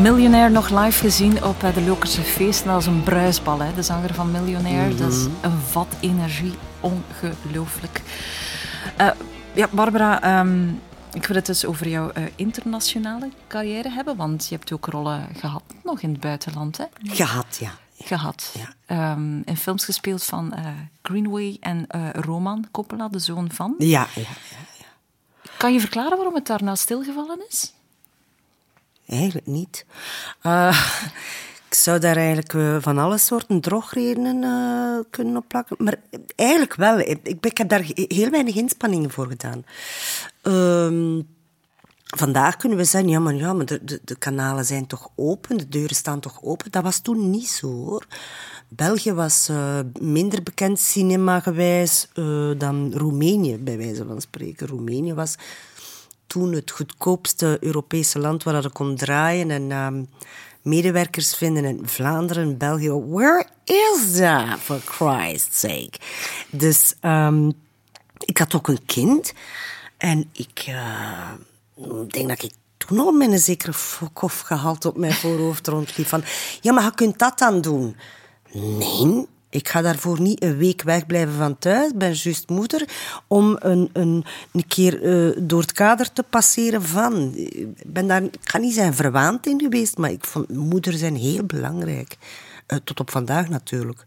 Millionaire nog live gezien op eh, de Lokerse Feest. Dat was een bruisbal, hè, de zanger van Millionaire. Dat is een vat energie. Ongelooflijk. Eh, ja, Barbara, ehm, Ik wil het dus over jouw eh, internationale carrière hebben, want je hebt ook rollen gehad nog in het buitenland, hè? Gehad, ja. Gehad. Ehm, in films gespeeld van Greenway en Roman Coppola, de zoon van. Ja, ja. Kan je verklaren waarom het daarna stilgevallen is? Eigenlijk niet. Eh, <laughs> ik zou daar eigenlijk eh, van alle soorten drogredenen eh, kunnen opplakken. Maar eigenlijk wel. Ik, heb daar he- heel weinig inspanningen voor gedaan. Ehm, vandaag kunnen we zeggen, ja, maar, ja, maar de, de, kanalen zijn toch open, de deuren staan toch open. Dat was toen niet zo, hoor. België was minder bekend cinemagewijs dan Roemenië, bij wijze van spreken. Roemenië was toen het goedkoopste Europese land waar dat ik kon draaien en ehm, medewerkers vinden in Vlaanderen, België. Where is that, for Christ's sake? Dus ehm, ik had ook een kind en ik eh, denk dat ik toen al met een zekere fokhof gehaald op mijn voorhoofd rondliep. Van, ja, maar je kunt dat dan doen. Nee, ik ga daarvoor niet een week wegblijven van thuis. Ben juist moeder om een, een, een keer eh, door het kader te passeren van. Ik ben daar, ik niet zijn verwaand in geweest, maar ik vond moeder zijn heel belangrijk. Eh, tot op vandaag natuurlijk.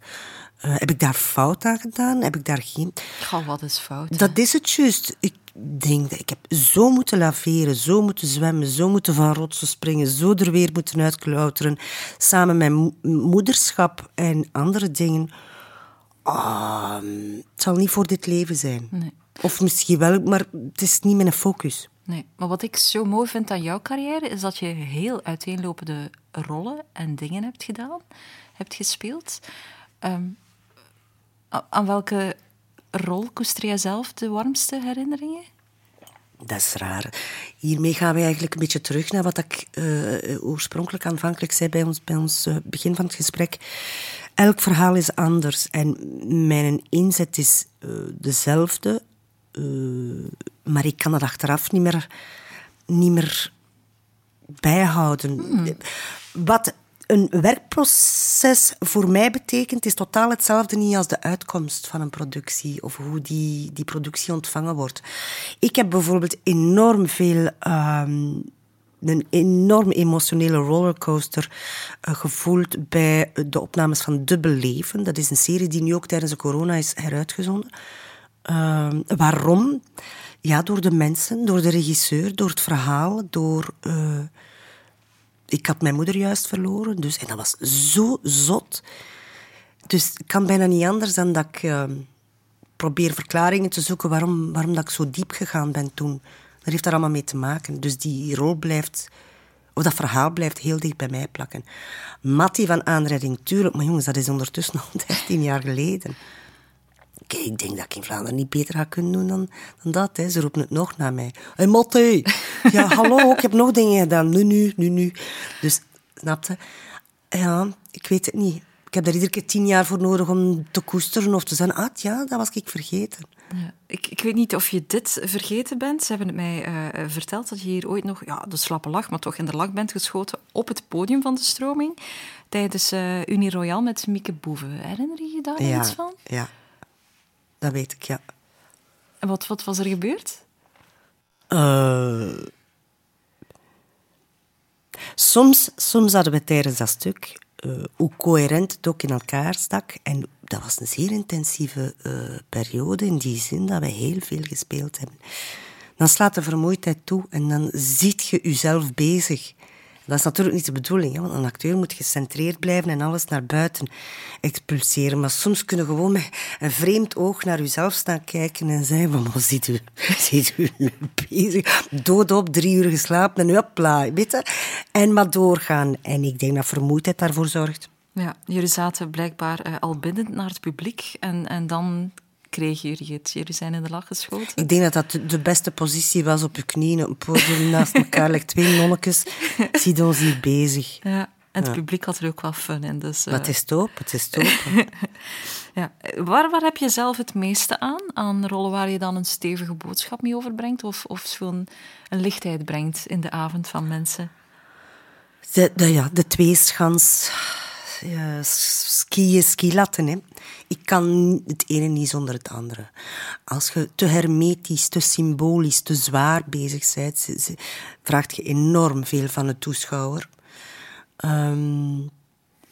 Eh, heb ik daar fout aan gedaan? Heb ik daar geen... Goh, wat is fout? Dat is het juist. Ik denk dat ik heb zo moeten laveren, zo moeten zwemmen, zo moeten van rotsen springen, zo er weer moeten uitklauteren. Samen met mo- moederschap en andere dingen. Ah, het zal niet voor dit leven zijn. Nee. Of misschien wel, maar het is niet mijn focus. Nee, maar wat ik zo mooi vind aan jouw carrière is dat je heel uiteenlopende rollen en dingen hebt gedaan, hebt gespeeld. Ehm, aan welke rol koester jij zelf de warmste herinneringen? Dat is raar. Hiermee gaan we eigenlijk een beetje terug naar wat ik eh, oorspronkelijk aanvankelijk zei bij ons, bij ons eh, begin van het gesprek. Elk verhaal is anders en mijn inzet is eh, dezelfde, maar ik kan dat achteraf niet meer, niet meer bijhouden. Wat een werkproces voor mij betekent, is totaal hetzelfde niet als de uitkomst van een productie of hoe die, die productie ontvangen wordt. Ik heb bijvoorbeeld enorm veel. ehm, een enorm emotionele rollercoaster eh, gevoeld bij de opnames van Dubbel Leven. Dat is een serie die nu ook tijdens de corona is heruitgezonden. Ehm, waarom? Ja, door de mensen, door de regisseur, door het verhaal, door... eh, ik had mijn moeder juist verloren, dus, en dat was zo zot. Dus ik kan bijna niet anders dan dat ik eh, probeer verklaringen te zoeken waarom, waarom dat ik zo diep gegaan ben toen. Dat heeft daar allemaal mee te maken. Dus die rol blijft, of dat verhaal blijft heel dicht bij mij plakken. Mattie van Aanrijding, tuurlijk, maar jongens, dat is ondertussen al <laughs> 13 jaar geleden. Kijk, ik denk dat ik in Vlaanderen niet beter ga kunnen doen dan, dan dat. Hè. Ze roepen het nog naar mij. Hé, hey! Ja, <laughs> hallo, ik heb nog dingen gedaan. Nu, nu, nu, nu. Dus, snapte? Ja, ik weet het niet. Ik heb daar iedere keer tien jaar voor nodig om te koesteren of te zeggen, ah ja, dat was ik vergeten. Ja. Ik, ik weet niet of je dit vergeten bent. Ze hebben het mij eh, eh, verteld dat je hier ooit nog, ja, de slappe lach, maar toch in de lach bent geschoten op het podium van de stroming tijdens eh Unie Royale met Mieke Boeven. Herinner je je daar ja, iets van? Ja, dat weet ik, ja. En wat, wat was er gebeurd? Eh, soms, soms hadden we tijdens dat stuk, eh, hoe coherent het ook in elkaar stak. En dat was een zeer intensieve eh, periode in die zin dat we heel veel gespeeld hebben. Dan slaat de vermoeidheid toe en dan ziet je jezelf bezig. Dat is natuurlijk niet de bedoeling, want een acteur moet gecentreerd blijven en alles naar buiten expulseren. Maar soms kunnen gewoon met een vreemd oog naar jezelf staan kijken en zeggen van, wat ziet u, <laughs> ziet u bezig? Dood op, drie uur geslapen en hopla, weet je? En maar doorgaan. En ik denk dat vermoeidheid daarvoor zorgt. Ja, jullie zaten blijkbaar eh, al binnen naar het publiek en, en dan kregen jullie het. In de lach geschoten. Ik denk dat dat de- beste positie was op je knieën, op een podium naast elkaar, like twee nonnetjes. Ziet ons hier bezig. Ja, en het Ja. publiek had er ook wel fun in. Dus, eh, Maar het is top, het is top. <laughs> ja. waar, waar heb je zelf het meeste aan? Aan rollen waar je dan een stevige boodschap mee overbrengt? Of, of zo'n een lichtheid brengt in de avond van mensen? De, de, ja, de tweeschans eh, skiën, skilatten. Hè. Ik kan het ene niet zonder het andere. Als je te hermetisch, te symbolisch, te zwaar bezig bent, vraagt je enorm veel van de toeschouwer. Ehm,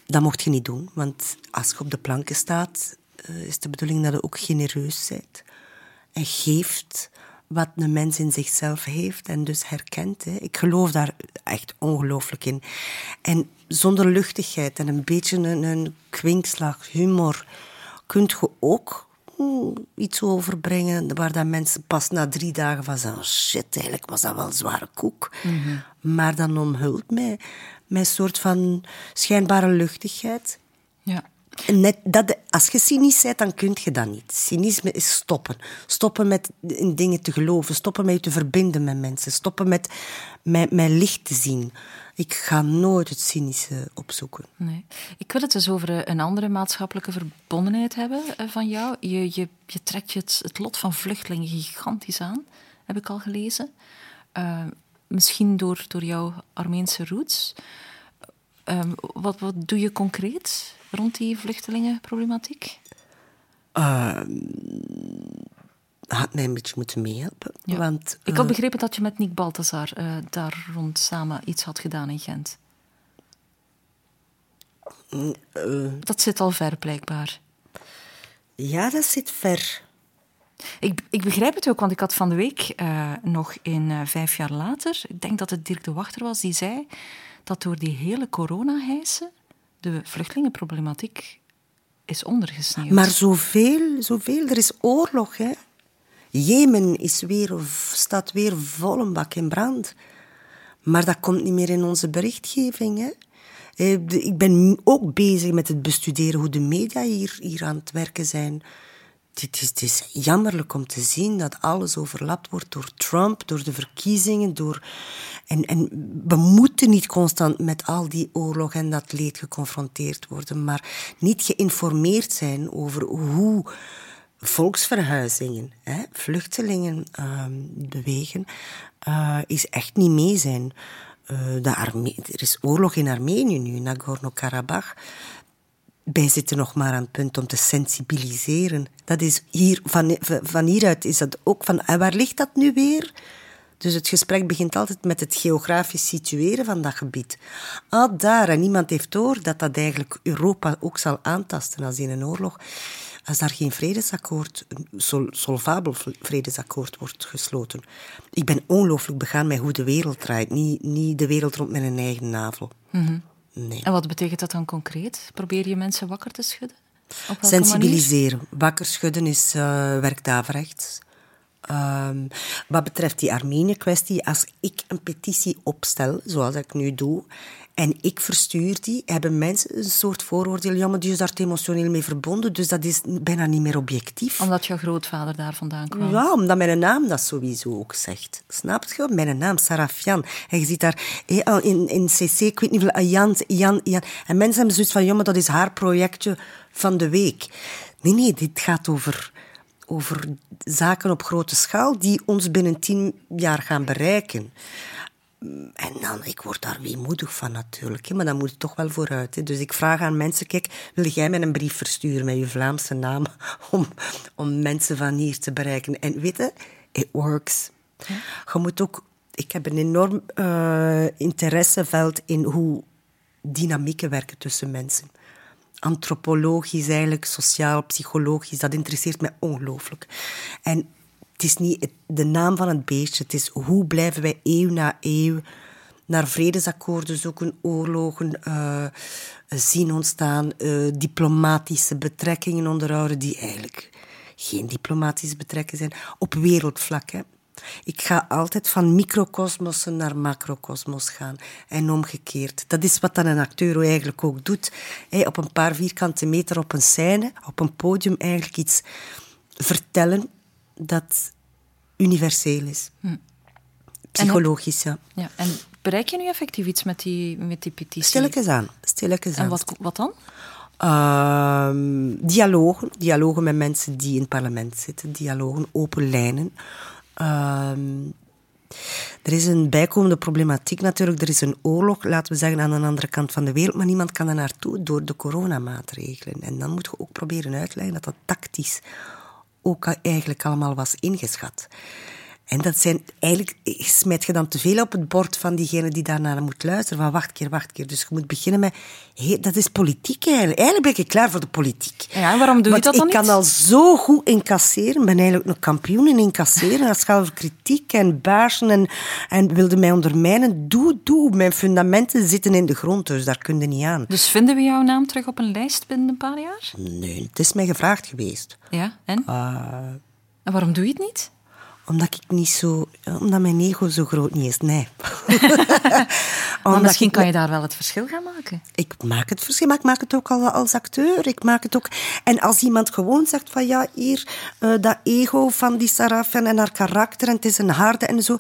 dat mocht je niet doen, want als je op de planken staat, eh, is de bedoeling dat je ook genereus bent. En geeft wat een mens in zichzelf heeft en dus herkent. Hè. Ik geloof daar echt ongelooflijk in. En zonder luchtigheid en een beetje een, een kwinkslag, humor, kunt je ook mm, iets overbrengen waar dat mensen pas na drie dagen van zeggen, "Oh, shit, eigenlijk was dat wel een zware koek. Maar dan omhult mij met een soort van schijnbare luchtigheid. Net dat, als je cynisch bent, dan kun je dat niet. Cynisme is stoppen. Stoppen met in dingen te geloven. Stoppen met je te verbinden met mensen. Stoppen met, met licht te zien. Ik ga nooit het cynische opzoeken. Nee. Ik wil het dus over eh, een andere maatschappelijke verbondenheid hebben eh, van jou. Je, je, je trekt je het, lot van vluchtelingen gigantisch aan, heb ik al gelezen. Eh, misschien door, door jouw Armeense roots. Ehm, wat, wat doe je concreet rond die vluchtelingenproblematiek? Had mij een beetje moeten meehelpen. Ja. Want, Ik eh, had begrepen dat je met Nick Balthazar eh, daar rond samen iets had gedaan in Gent. eh, Dat zit al ver, blijkbaar. ja, dat zit ver. Ik, ik begrijp het ook, want ik had van de week eh, nog in eh, vijf jaar later, ik denk dat het Dirk de Wachter was, die zei dat door die hele coronahijsen de vluchtelingenproblematiek is ondergesneeuwd. Maar zoveel, zoveel. Er is oorlog, hè. Jemen is weer, staat weer vol een bak in brand. Maar dat komt niet meer in onze berichtgeving, hè. Eh, Ik ben ook bezig met het bestuderen hoe de media hier, hier aan het werken zijn. Het is, is jammerlijk om te zien dat alles overlapt wordt door Trump, door de verkiezingen. Door... En, en we moeten niet constant met al die oorlog en dat leed geconfronteerd worden, maar niet geïnformeerd zijn over hoe volksverhuizingen, hè, vluchtelingen ehm, bewegen, eh, is echt niet mee zijn. Arme- er is oorlog in Armenië nu, Nagorno-Karabakh wij zitten nog maar aan het punt om te sensibiliseren. Dat is hier, van, van hieruit is dat ook van, en waar ligt dat nu weer? Dus het gesprek begint altijd met het geografisch situeren van dat gebied. Ah, daar. En niemand heeft door dat dat eigenlijk Europa ook zal aantasten als in een oorlog. Als daar geen vredesakkoord, een sol, solvabel vredesakkoord wordt gesloten. Ik ben ongelooflijk begaan met hoe de wereld draait. Niet, niet de wereld rond mijn eigen navel. Nee. En wat betekent dat dan concreet? Probeer je mensen wakker te schudden? Sensibiliseren. Wakker schudden is uh, werkt averechts. Um, wat betreft die Armenië-kwestie, als ik een petitie opstel, zoals ik nu doe, en ik verstuur die, hebben mensen een soort vooroordeel. Ja, maar die is daar emotioneel mee verbonden, dus dat is bijna niet meer objectief. Omdat jouw grootvader daar vandaan kwam? Ja, omdat mijn naam dat sowieso ook zegt. Snap je? Mijn naam, Sarafian. En je ziet daar eh, in, in CC, ik weet niet veel, Jan, Jan, Jan. En mensen hebben zoiets van, ja, maar dat is haar projectje van de week. Nee, nee, dit gaat over over zaken op grote schaal die ons binnen tien jaar gaan bereiken. En dan, ik word daar weemoedig van natuurlijk, hè, maar dan moet het toch wel vooruit. Hè. Dus ik vraag aan mensen, kijk, wil jij mij een brief versturen met je Vlaamse naam <laughs> om, om mensen van hier te bereiken? En weet je, it works. Ja. Je moet ook, ik heb een enorm uh, interesseveld in hoe dynamieken werken tussen mensen antropologisch, eigenlijk, sociaal, psychologisch. Dat interesseert mij ongelooflijk. En het is niet de naam van het beestje, het is hoe blijven wij eeuw na eeuw naar vredesakkoorden zoeken, oorlogen uh, zien ontstaan, uh, diplomatische betrekkingen onderhouden, die eigenlijk geen diplomatische betrekkingen zijn, op wereldvlak. Hè. Ik ga altijd van microcosmossen naar macrocosmos gaan. En omgekeerd. Dat is wat dan een acteur eigenlijk ook doet. Hey, op een paar vierkante meter op een scène, op een podium eigenlijk iets vertellen dat universeel is. Hm. Psychologisch, ja. ja. En bereik je nu effectief iets met die, met die petitie? Stilletjes aan. Stilletjes aan. En wat, wat dan? Uh, dialogen. Dialogen met mensen die in het parlement zitten. Dialogen, open lijnen. Uh, Er is een bijkomende problematiek natuurlijk. Er is een oorlog, laten we zeggen, aan de andere kant van de wereld, maar niemand kan er naartoe door de coronamaatregelen. En dan moet je ook proberen uitleggen dat dat tactisch ook eigenlijk allemaal was ingeschat. En dat zijn, eigenlijk smijt je dan te veel op het bord van diegene die daarnaar moet luisteren. Van wacht keer, wacht keer. Dus je moet beginnen met, hé, dat is politiek eigenlijk. Eigenlijk ben ik klaar voor de politiek. Ja, waarom doe je dat dan ik niet? kan al zo goed incasseren. Ik ben eigenlijk een kampioen in incasseren. Als het gaat over kritiek en baarsen en, en wilde mij ondermijnen, doe, doe. Mijn fundamenten zitten in de grond, dus daar kun je niet aan. Dus vinden we jouw naam terug op een lijst binnen een paar jaar? Nee, het is mij gevraagd geweest. Ja, en? Ah. En waarom doe je het niet? Omdat ik niet zo... Omdat mijn ego zo groot niet is, nee. <laughs> Maar misschien ik kan je daar wel het verschil gaan maken. Ik maak het verschil, maar ik maak het ook al als acteur. Ik maak het ook... En als iemand gewoon zegt van ja, hier, eh, dat ego van die Sarah en, en haar karakter en het is een harde en zo...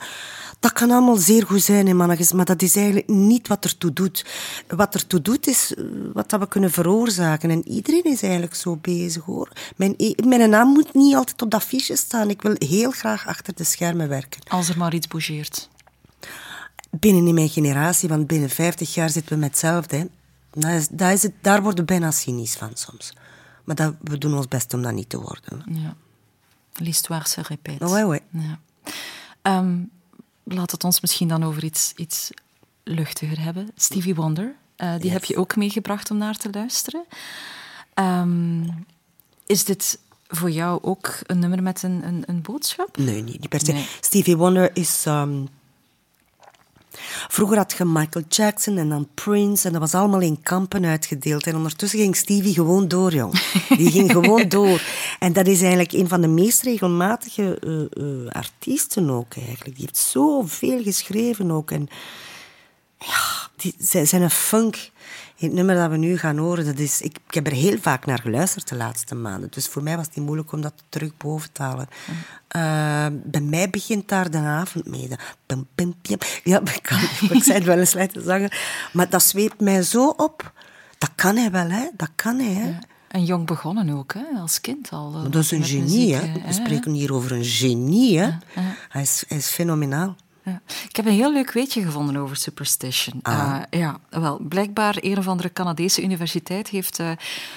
Dat kan allemaal zeer goed zijn, hè, mannetjes, maar dat is eigenlijk niet wat ertoe doet. Wat ertoe doet is eh, wat dat we kunnen veroorzaken. En iedereen is eigenlijk zo bezig, hoor. Mijn, e- mijn naam moet niet altijd op dat fiche staan. Ik wil heel graag achter de schermen werken. Als er maar iets bougeert. Binnen in mijn generatie, want binnen 50 jaar zitten we met hetzelfde. Hè. Dat is, dat is het, daar worden we bijna cynisch van soms. Maar dat, we doen ons best om dat niet te worden. Ja. L'histoire se répète. Ouais, ouais. Ja. Ehm, laat het ons misschien dan over iets, iets luchtiger hebben. Stevie Wonder, eh, die Yes. heb je ook meegebracht om naar te luisteren. Ehm, is dit voor jou ook een nummer met een, een, een boodschap? Nee, niet, per se. Nee. Stevie Wonder is... ehm, Vroeger had je Michael Jackson en dan Prince en dat was allemaal in kampen uitgedeeld. En ondertussen ging Stevie gewoon door, jong. Die ging gewoon <laughs> door. En dat is eigenlijk een van de meest regelmatige eh, eh, artiesten ook eigenlijk. Die heeft zoveel geschreven ook. En ja, die, zij zijn een funk. Het nummer dat we nu gaan horen, dat is, ik, ik heb er heel vaak naar geluisterd de laatste maanden. Dus voor mij was het niet moeilijk om dat terug boven te halen. Eh, bij mij begint daar de avond mee. Pim, pim, pim. Ja, ik, kan, ik zei het wel eens laten zeggen. Maar dat zweept mij zo op. Dat kan hij wel, hè. Dat kan hij, hè. En jong begonnen ook, hè? als kind al. eh, Maar dat is een met genie, muziek, hè. eh, We spreken hier over een genie, hè. Hij, is, hij is fenomenaal. Ja. Ik heb een heel leuk weetje gevonden over superstition. Ah. Eh, ja, wel, blijkbaar een of andere Canadese universiteit heeft eh,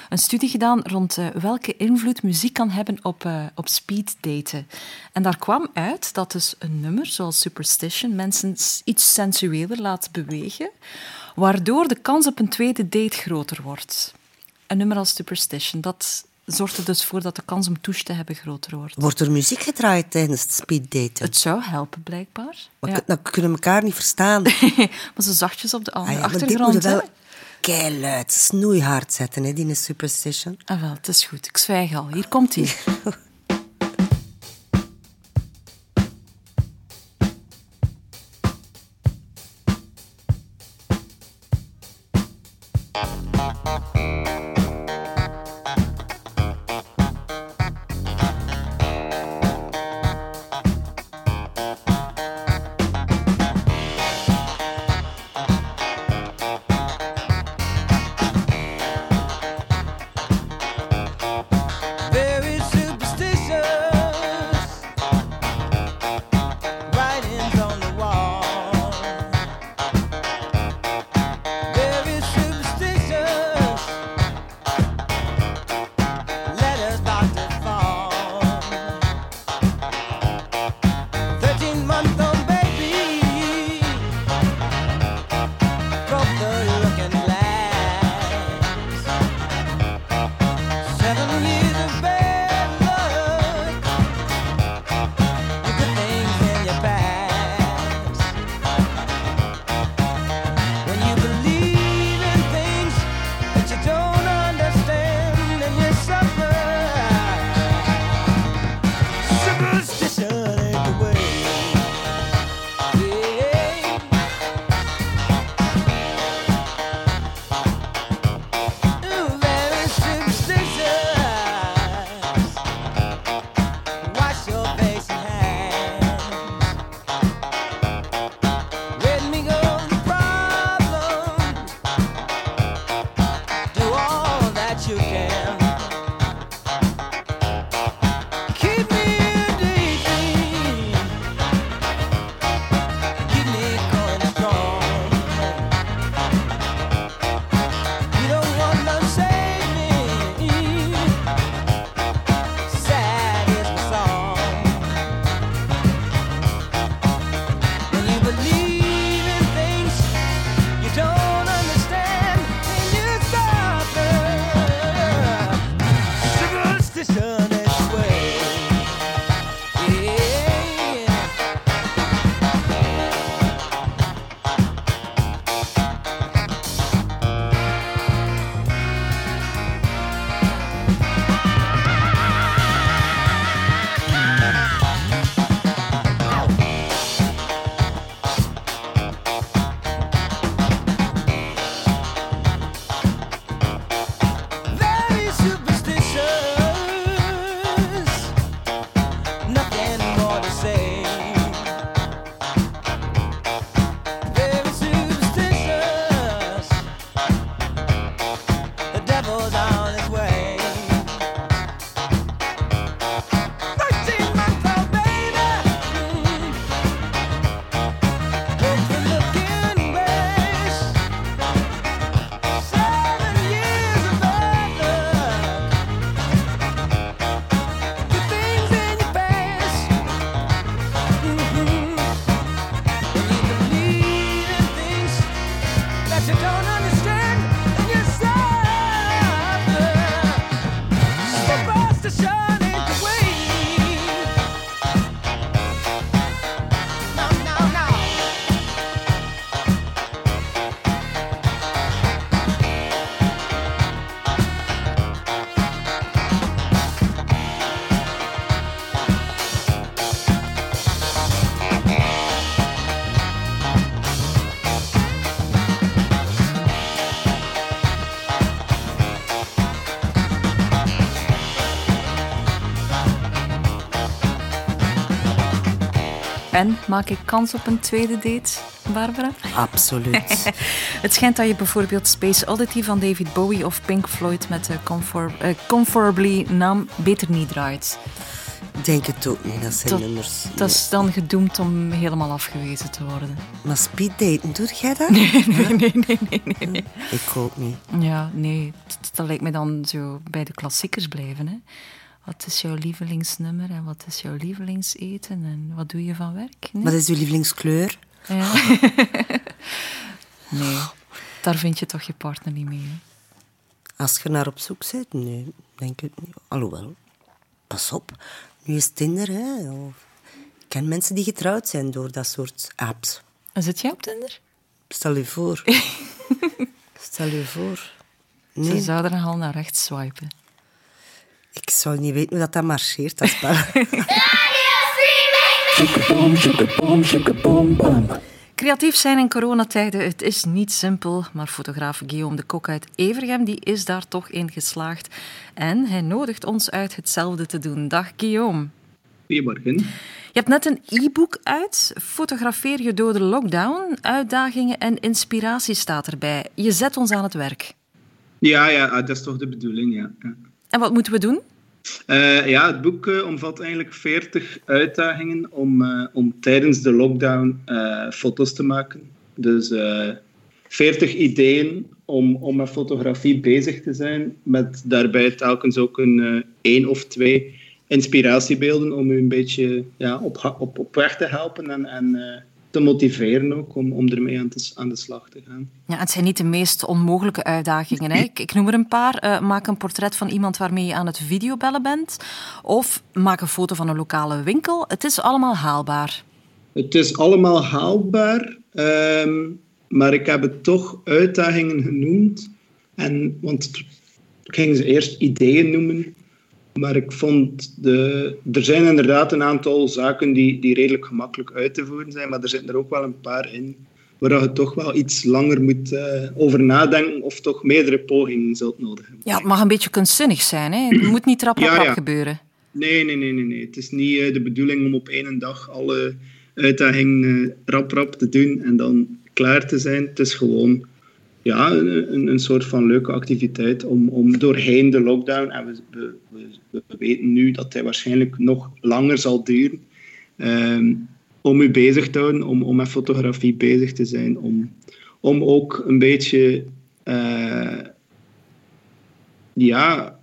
een studie gedaan rond eh, welke invloed muziek kan hebben op, op speeddaten. En daar kwam uit dat dus een nummer zoals superstition mensen iets sensueler laat bewegen, waardoor de kans op een tweede date groter wordt. Een nummer als superstition, dat zorgt er dus voor dat de kans om touche te hebben groter wordt. Wordt er muziek gedraaid tijdens het speeddaten? Het zou helpen, blijkbaar. Maar Ja. dan kunnen we elkaar niet verstaan. <laughs> maar zo zachtjes op de, Ah ja, achtergrond. wel keiluid, snoeihard zetten, hè, die superstition. Ah, wel, het is goed. Ik zwijg al. Hier komt hij. <laughs> En maak ik kans op een tweede date, Barbara? Absoluut. <laughs> Het schijnt dat je bijvoorbeeld Space Oddity van David Bowie of Pink Floyd met de eh, Comfortably naam beter niet draait. Ik denk het ook niet, dat zijn Dat- nummers. Dat is dan gedoemd om helemaal afgewezen te worden. Maar speeddaten, doe jij dat? <laughs> Nee, nee, nee, nee, nee, nee. Ik ook niet. Ja, nee, dat, dat lijkt me dan zo bij de klassiekers blijven. Hè? Wat is jouw lievelingsnummer en wat is jouw lievelingseten en wat doe je van werk? Nee? Wat is uw lievelingskleur? Ja. <laughs> nee, daar vind je toch je partner niet mee. hè? Als je naar op zoek bent, nee, denk ik niet. Alhoewel, pas op. Nu is Tinder, hè. Ik ken mensen die getrouwd zijn door dat soort apps. En zit jij op Tinder? Stel je voor. <laughs> Stel je voor. Ze zouden er al naar rechts swipen. Ik zou niet weten hoe dat, dat marcheert, dat spel. <laughs> Creatief zijn in coronatijden, het is niet simpel, maar fotograaf Guillaume de Kok uit Evergem die is daar toch in geslaagd. En hij nodigt ons uit hetzelfde te doen. Dag Guillaume. Goedemorgen. Je hebt net een e-book uit. Fotografeer je door de lockdown. Uitdagingen en inspiratie staat erbij. Je zet ons aan het werk. Ja, ja, ah, dat is toch de bedoeling, ja. En wat moeten we doen? Eh, ja, het boek eh, omvat eigenlijk 40 uitdagingen om, eh, om tijdens de lockdown foto's te maken. Dus eh 40 ideeën om, om met fotografie bezig te zijn, met daarbij telkens ook een één of twee inspiratiebeelden om u een beetje ja, op, op, op weg te helpen en, en te motiveren ook om, om ermee aan, te, aan de slag te gaan. Ja, het zijn niet de meest onmogelijke uitdagingen. Hè. Ik, ik noem er een paar. Eh, maak een portret van iemand waarmee je aan het videobellen bent. Of maak een foto van een lokale winkel. Het is allemaal haalbaar. Het is allemaal haalbaar, ehm, maar ik heb het toch uitdagingen genoemd. En, want ik ging ze eerst ideeën noemen, maar ik vond de, er zijn inderdaad een aantal zaken die, die redelijk gemakkelijk uit te voeren zijn, maar er zitten er ook wel een paar in waar je toch wel iets langer moet eh, over nadenken of toch meerdere pogingen zult nodig hebben. Ja, het mag een beetje kunstzinnig zijn. Hè. Het moet niet rap, rap, rap ja. gebeuren. Nee, nee, nee, nee, nee. Het is niet eh, de bedoeling om op één dag alle uitdagingen eh, rap, rap te doen en dan klaar te zijn. Het is gewoon ja, een, een- een soort van leuke activiteit om, om doorheen de lockdown, en we, we, we, we weten nu dat hij waarschijnlijk nog langer zal duren, ehm, om u bezig te houden, om, om met fotografie bezig te zijn, om, om ook een beetje... eh, ja,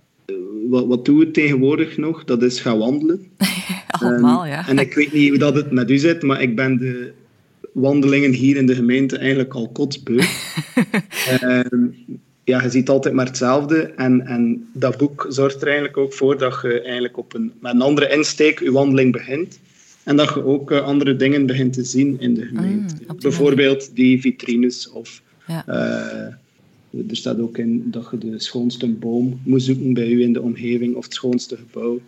wat, wat doen we tegenwoordig nog? Dat is gaan wandelen. <laughs> Allemaal, Ehm, ja. En ik weet niet hoe dat het met u zit, maar ik ben de wandelingen hier in de gemeente eigenlijk al kotsbeu. <laughs> Ehm, ja, je ziet altijd maar hetzelfde. En, en dat boek zorgt er eigenlijk ook voor dat je eigenlijk op een, met een andere insteek je wandeling begint. En dat je ook eh, andere dingen begint te zien in de gemeente. Mm, die Bijvoorbeeld die vitrines of... Ja. eh, er staat ook in dat je de schoonste boom moet zoeken bij u in de omgeving of het schoonste gebouw.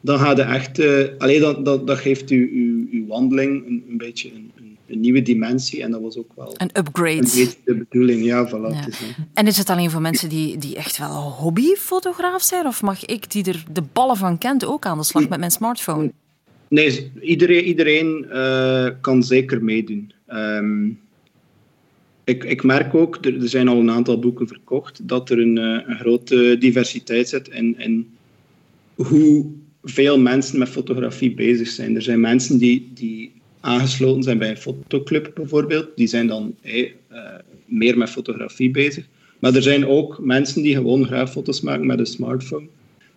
Dan gaat je echt, eh allee, dat, dat, dat geeft u uw, uw wandeling een, een beetje een, een, nieuwe dimensie. En dat was ook wel Een een upgrade. beetje de bedoeling. Ja, voilà. Ja. En is het alleen voor mensen die, die echt wel hobbyfotograaf zijn? Of mag ik, die er de ballen van kent, ook aan de slag met mijn smartphone? Nee, iedereen, iedereen eh, kan zeker meedoen. Ehm, ik, ik merk ook, er, er zijn al een aantal boeken verkocht, dat er een, eh, een grote diversiteit zit in, in hoe veel mensen met fotografie bezig zijn. Er zijn mensen die, die aangesloten zijn bij een fotoclub bijvoorbeeld, die zijn dan eh, meer met fotografie bezig. Maar er zijn ook mensen die gewoon graag foto's maken met een smartphone.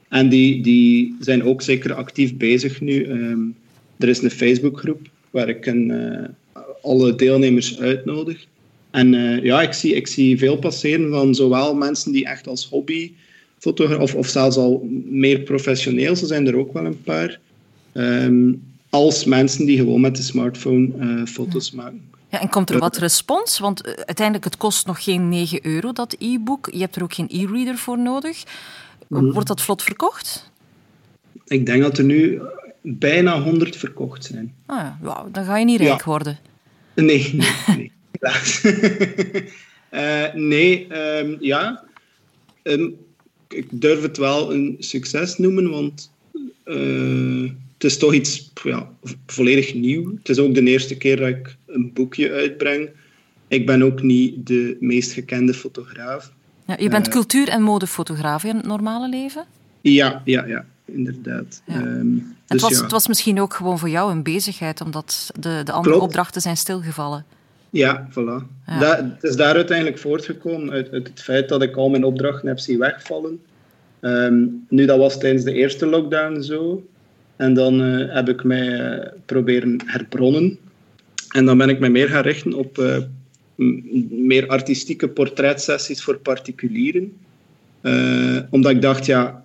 En die, die zijn ook zeker actief bezig nu. Ehm, er is een Facebookgroep waar ik een, eh, alle deelnemers uitnodig. En eh, ja, ik zie, ik zie veel passeren van zowel mensen die echt als hobby fotografen, of, of zelfs al meer professioneel, zo zijn er ook wel een paar, ehm, als mensen die gewoon met de smartphone eh, foto's maken. Ja, en komt er wat respons? Want eh, uiteindelijk, het kost nog geen 9 euro, dat e-book. Je hebt er ook geen e-reader voor nodig. Wordt dat vlot verkocht? Ik denk dat er nu bijna 100 verkocht zijn. Ah, ja, wauw, dan ga je niet rijk Ja. worden. Nee, nee, <laughs> nee. <laughs> Eh, nee, ehm, ja. Ehm, ik durf het wel een succes noemen, want eh, is toch iets ja, volledig nieuw. Het is ook de eerste keer dat ik een boekje uitbreng. Ik ben ook niet de meest gekende fotograaf. Ja, je bent Eh, cultuur- en modefotograaf in het normale leven? Ja, ja, ja, inderdaad. Ja. Ehm, het, dus was, ja. het was misschien ook gewoon voor jou een bezigheid, omdat de, de andere Klopt. opdrachten zijn stilgevallen. Ja, voilà. Ja. Dat, het is daar uiteindelijk voortgekomen uit, uit het feit dat ik al mijn opdrachten heb zien wegvallen. Ehm, nu, dat was tijdens de eerste lockdown zo. En dan eh, heb ik mij eh, proberen herbronnen. En dan ben ik mij meer gaan richten op eh, meer artistieke portretsessies voor particulieren. Omdat ik dacht, ja,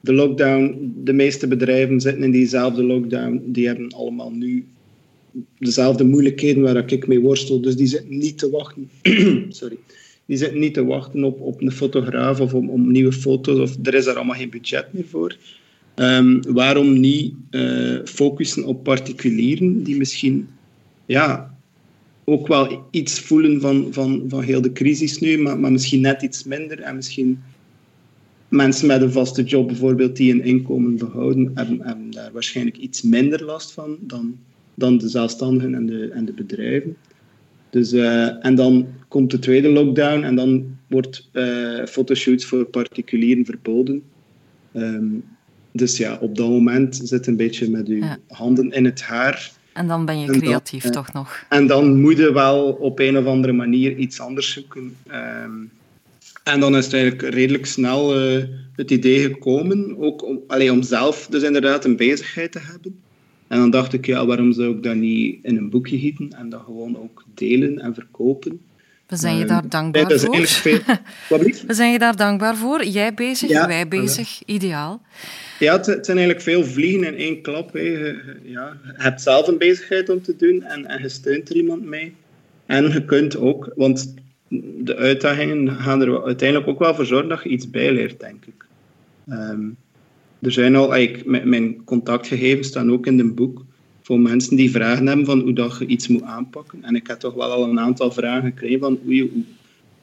de lockdown, de meeste bedrijven zitten in diezelfde lockdown. Die hebben allemaal nu dezelfde moeilijkheden waar ik mee worstel. Dus die zitten niet te wachten. <clears throat> Sorry. Die zitten niet te wachten op, op een fotograaf of om, om nieuwe foto's. Of er is daar allemaal geen budget meer voor. Ehm, waarom niet eh, focussen op particulieren die misschien ja, ook wel iets voelen van, van, van heel de crisis nu, maar, maar misschien net iets minder. En misschien mensen met een vaste job bijvoorbeeld die een inkomen behouden, hebben, daar waarschijnlijk iets minder last van dan, dan de zelfstandigen en de, en de bedrijven. Dus, eh, en dan komt de tweede lockdown en dan wordt eh, fotoshoots voor particulieren verboden. Ehm, dus ja, op dat moment zit een beetje met uw Ja. handen in het haar. En dan ben je dan, creatief eh, toch nog. En dan moet je wel op een of andere manier iets anders zoeken. Ehm, en dan is het eigenlijk redelijk snel eh, het idee gekomen, ook om, allee, om zelf dus inderdaad een bezigheid te hebben. En dan dacht ik, ja, waarom zou ik dat niet in een boekje gieten en dat gewoon ook delen en verkopen? We zijn je Ehm, daar dankbaar voor. veel-? We zijn je daar dankbaar voor. Jij bezig, Ja, wij bezig. Ideaal. Ja, het, het zijn eigenlijk veel vliegen in één klap. Hè. Je, ja, je hebt zelf een bezigheid om te doen en, en je steunt er iemand mee. En je kunt ook, want de uitdagingen gaan er uiteindelijk ook wel voor zorgen dat je iets bijleert, denk ik. Ehm, er zijn al, eigenlijk, mijn- mijn contactgegevens staan ook in het boek voor mensen die vragen hebben van hoe dat je iets moet aanpakken. En ik heb toch wel al een aantal vragen gekregen van hoe,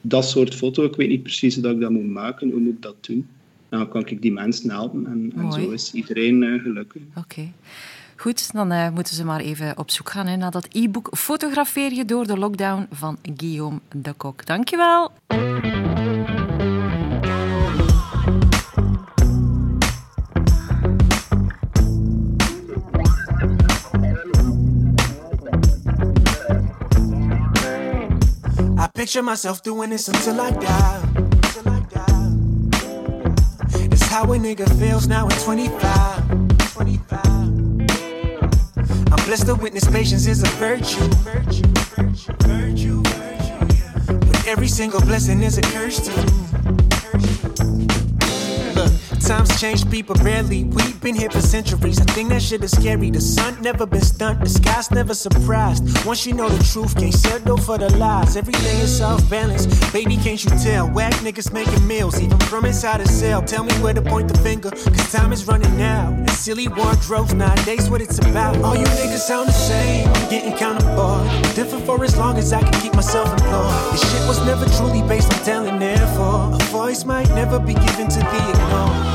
dat soort foto, ik weet niet precies hoe dat ik dat moet maken, hoe moet ik dat doen? Nou, dan kan ik die mensen helpen en, en zo is iedereen eh, gelukkig. Oké. Goed, dan eh, moeten ze maar even op zoek gaan hè, naar dat e-book Fotografeer je door de lockdown van Guillaume de Kok. Dankjewel. Picture myself doing this until I die. It's how a nigga feels now at 25. 25. I'm blessed to witness patience is a virtue. Virtue, virtue, virtue. But every single blessing is a curse too. Times change, people barely. We've been here for centuries. I think that shit is scary. The sun never been stunned, the sky's never surprised. Once you know the truth, can't settle for the lies. Everything is off balance. Baby, can't you tell? Whack niggas making meals, even from inside a cell. Tell me where to point the finger, cause time is running out. And silly wardrobes nowadays, what it's about. All you niggas sound the same. I'm getting kinda bored. Different for as long as I can keep myself employed. This shit was never truly based on talent, therefore. A voice might never be given to be ignored.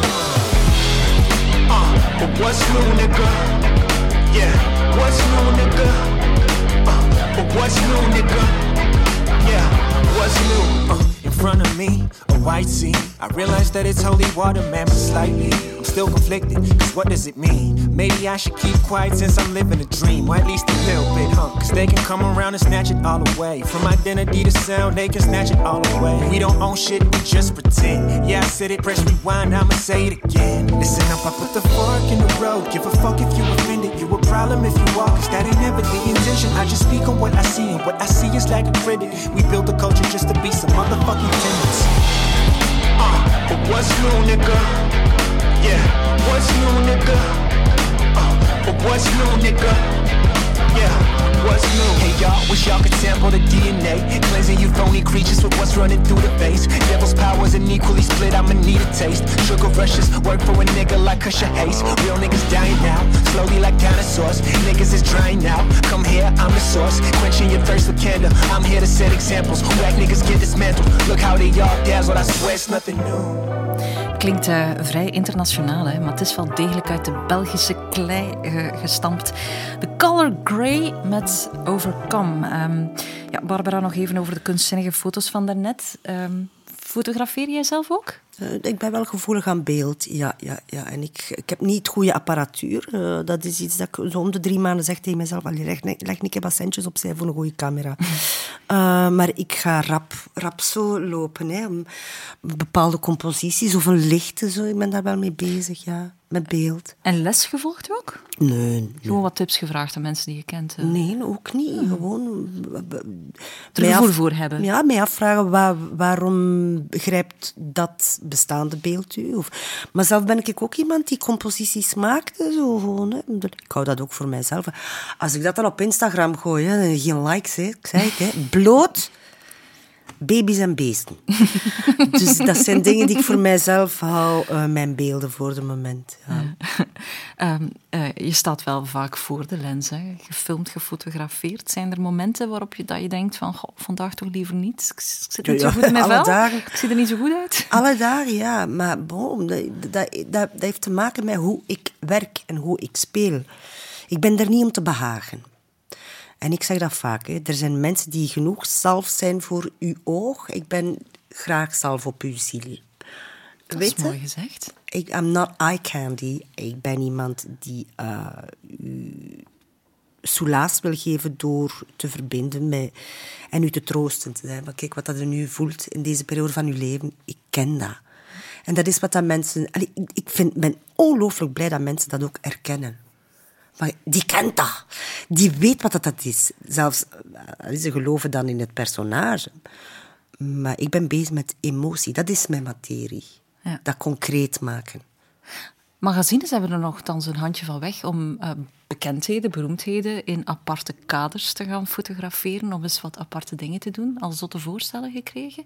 But what's new, nigga? Yeah, what's new, nigga? Uh, but what's new, nigga? Yeah, what's new? Uh, front of me, a white sea. I realize that it's holy water, man, but slightly. I'm still conflicted, cause what does it mean? Maybe I should keep quiet since I'm living a dream, or at least a little bit, huh? Cause they can come around and snatch it all away. From identity to sound, they can snatch it all away. We don't own shit, we just pretend. Yeah, I said it, press rewind, I'ma say it again. Listen up, I put the fork in the road. Give a fuck if you offended, you problem if you walk, cause that ain't never the intention. I just speak on what I see, and what I see is like a critic. We build a culture just to be some motherfucking tenants. Uh, but what's new, nigga? Yeah, what's new, nigga? Uh, but what's new, nigga? Yeah, what's new? Hey y'all, Wish y'all could sample the DNA. Cleansing you phony creatures with what's running through the face. Devil's powers and equally split, I'ma need a taste. Sugar rushes, work for a nigga like Kusha Hayes. Real niggas dying now, slowly like dinosaurs. Niggas is drying out. Come here, I'm the source. Quenching your thirst with candor. I'm here to set examples. Whack niggas get dismantled. Look how they all dazzled. I swear it's nothing new. Klinkt eh, vrij internationaal, hè? maar het is wel degelijk uit de Belgische klei eh, gestampt. The Color Grey met Overcome. Ehm, ja, Barbara, nog even over de kunstzinnige foto's van daarnet. Ehm fotografeer jij zelf ook? Eh, ik ben wel gevoelig aan beeld, ja. ja, ja. En ik, ik heb niet goede apparatuur. Eh, dat is iets dat ik zo om de drie maanden zeg tegen mezelf. Allee, leg, leg een keer wat centjes opzij voor een goede camera. <laughs> Eh, maar ik ga rap, rap zo lopen. Hè, bepaalde composities of een lichten. Zo. Ik ben daar wel mee bezig, ja. Met beeld. En les gevolgd ook? Nee, nee. Gewoon wat tips gevraagd aan mensen die je kent. eh. Nee, ook niet. Gewoon... Er gevoel af- voor hebben. Ja, mij afvragen waar, waarom begrijpt dat bestaande beeld u? Of, maar zelf ben ik ook iemand die composities maakte. Zo gewoon, hè. Ik hou dat ook voor mijzelf. Als ik dat dan op Instagram gooi, hè, geen likes, hè. ik zei het, hè. bloot baby's en beesten. <laughs> dus dat zijn dingen die ik voor mijzelf hou, eh, mijn beelden voor het moment. Ja. <laughs> Ehm, eh, je staat wel vaak voor de lens, hè? gefilmd, gefotografeerd. Zijn er momenten waarop je, dat je denkt van, goh, vandaag toch liever niet? Ik, ik zit niet Ja, zo goed in mijn alle vel. dagen. Ik zie er niet zo goed uit. <laughs> Alle dagen, ja. Maar dat, dat, dat, dat heeft te maken met hoe ik werk en hoe ik speel. Ik ben er niet om te behagen. En ik zeg dat vaak. Hè. Er zijn mensen die genoeg zalf zijn voor uw oog. Ik ben graag zalf op uw ziel. Dat Weet is mooi gezegd. Ik, I'm not eye candy. Ik ben iemand die uh, u soelaas wil geven door te verbinden met, en u te troosten. Te zijn. kijk, wat dat u nu voelt in deze periode van uw leven, ik ken dat. En dat is wat dat mensen... Ik vind, ben ongelooflijk blij dat mensen dat ook erkennen. Maar die kent dat. Die weet wat dat, dat is. Zelfs, eh, ze geloven dan in het personage. Maar ik ben bezig met emotie. Dat is mijn materie. Ja. Dat concreet maken. Magazines hebben er nogthans een handje van weg om eh, bekendheden, beroemdheden in aparte kaders te gaan fotograferen, om eens wat aparte dingen te doen. Al zotte voorstellen gekregen?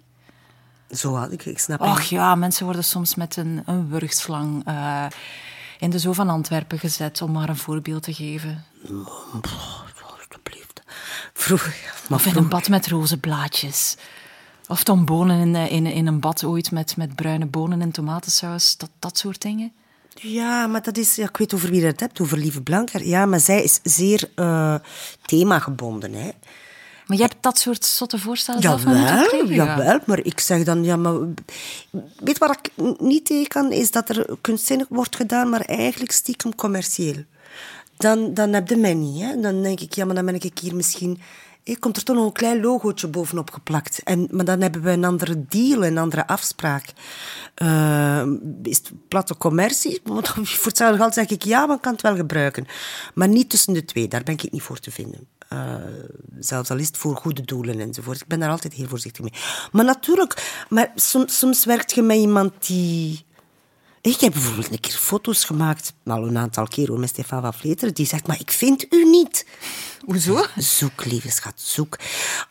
Zo had ik, ik snap Och ja, mensen worden soms met een, een wurgslang eh, in de Zoo van Antwerpen gezet, om maar een voorbeeld te geven. Alsjeblieft. Vroeger, maar Of in een bad met roze blaadjes. Of dan bonen in, eh, in, in een bad ooit met, met bruine bonen en tomatensaus. Dat, dat soort dingen. Ja, maar dat is... Ja, ik weet over wie je het hebt, over Lieve Blanker. Ja, maar zij is zeer eh themagebonden, hè. Maar je hebt dat soort zotte voorstellen zelf Jawel, ja. jawel, maar ik zeg dan, ja, maar... Weet wat ik niet tegen kan, is dat er kunstzinnig wordt gedaan, maar eigenlijk stiekem commercieel. Dan, dan heb je mij niet, hè. Dan denk ik, ja, maar dan ben ik hier misschien... Hé, komt er toch nog een klein logootje bovenop geplakt. En, maar dan hebben we een andere deal, een andere afspraak. Eh, is het platte commercie? <laughs> Want Voor hetzelfde geld zeg ik ja, maar ik kan het wel gebruiken. Maar niet tussen de twee, daar ben ik niet voor te vinden. Eh, zelfs al is het voor goede doelen enzovoort. Ik ben daar altijd heel voorzichtig mee. Maar natuurlijk, maar soms, soms werkt je met iemand die... Ik heb bijvoorbeeld een keer foto's gemaakt, al een aantal keer hoor, met Stefan van. Die zegt, maar ik vind u niet. Hoezo? Zoek, lieve schat, zoek.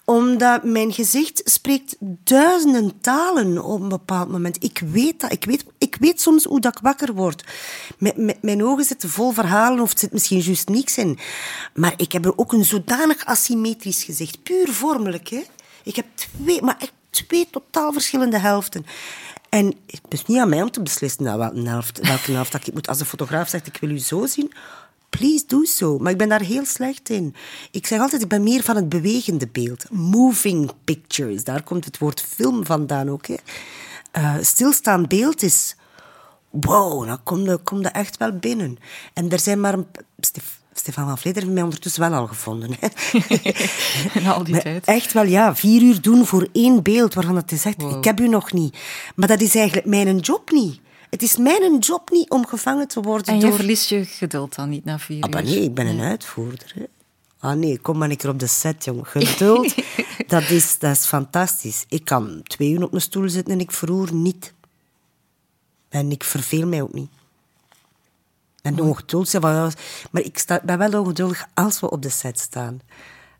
Omdat mijn gezicht spreekt duizenden talen op een bepaald moment. Ik weet dat. Ik weet, ik weet soms hoe dat ik wakker word. M- mijn ogen zitten vol verhalen of het zit misschien juist niks in. Maar ik heb er ook een zodanig asymmetrisch gezicht. Puur vormelijk, hè. Ik heb twee, maar echt twee totaal verschillende helften. En het is niet aan mij om te beslissen welke helft, dat ik moet. Als de fotograaf zegt, ik wil u zo zien, please doe zo. Maar ik ben daar heel slecht in. Ik zeg altijd, ik ben meer van het bewegende beeld. Moving pictures, daar komt het woord film vandaan ook. Hè. Eh, stilstaand beeld is... Wow, dan kom je, kom je echt wel binnen. En er zijn maar... Een, Stefan van Vleder heeft mij ondertussen wel al gevonden. Hè. <laughs> Al die Maar tijd. Echt wel, ja. Vier uur doen voor één beeld waarvan het is zegt, Wow. ik heb u nog niet. Maar dat is eigenlijk mijn job niet. Het is mijn job niet om gevangen te worden En je door... verliest je geduld dan niet na vier Ah, maar uur? nee, ik ben een uitvoerder. Hè. Ah nee, kom maar een keer op de set, jong. Geduld, <laughs> dat, is, dat is fantastisch. Ik kan twee uur op mijn stoel zitten en ik verroer niet. En ik verveel mij ook niet. En ongeduldig zijn, van, ja, maar ik sta, ben wel ongeduldig als we op de set staan.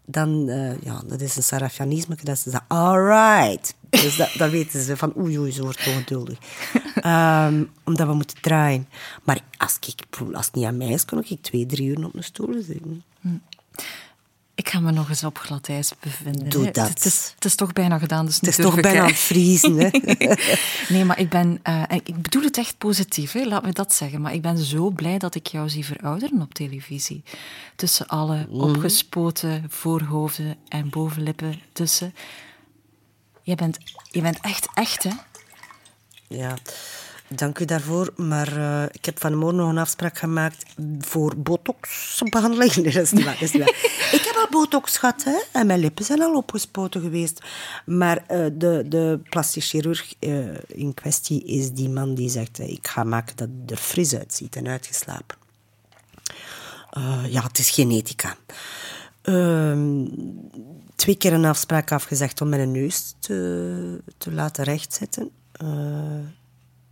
dan, eh, ja, dat is een sarafianisme, dat ze zeggen, alright. Dus dat, dan weten ze van, oei, oei, ze wordt ongeduldig. <laughs> Ehm, omdat we moeten draaien. Maar als, ik, als het niet aan mij is, kan ik twee, drie uur op een stoel zitten. Ik ga me nog eens op glad ijs bevinden. Doe dat. Het is, het is toch bijna gedaan, dus Het is toch bijna aan het vriezen, hè? <laughs> nee, maar ik ben... eh, ik bedoel het echt positief, hè, laat me dat zeggen. Maar ik ben zo blij dat ik jou zie verouderen op televisie. Tussen alle Mhm. opgespoten voorhoofden en bovenlippen tussen. Je bent, je bent echt echt, hè? Ja, dank u daarvoor. Maar eh, ik heb vanmorgen nog een afspraak gemaakt voor botoxbehandeling. Nee, dat is niet waar. Is niet waar. <laughs> ik heb al botox gehad, hè. En mijn lippen zijn al opgespoten geweest. Maar eh, de, de plastisch chirurg eh, in kwestie is die man die zegt... ik ga maken dat het er fris uitziet en uitgeslapen. Ja, het is genetica. Ehm, twee keer een afspraak afgezegd om mijn neus te, te laten rechtzetten.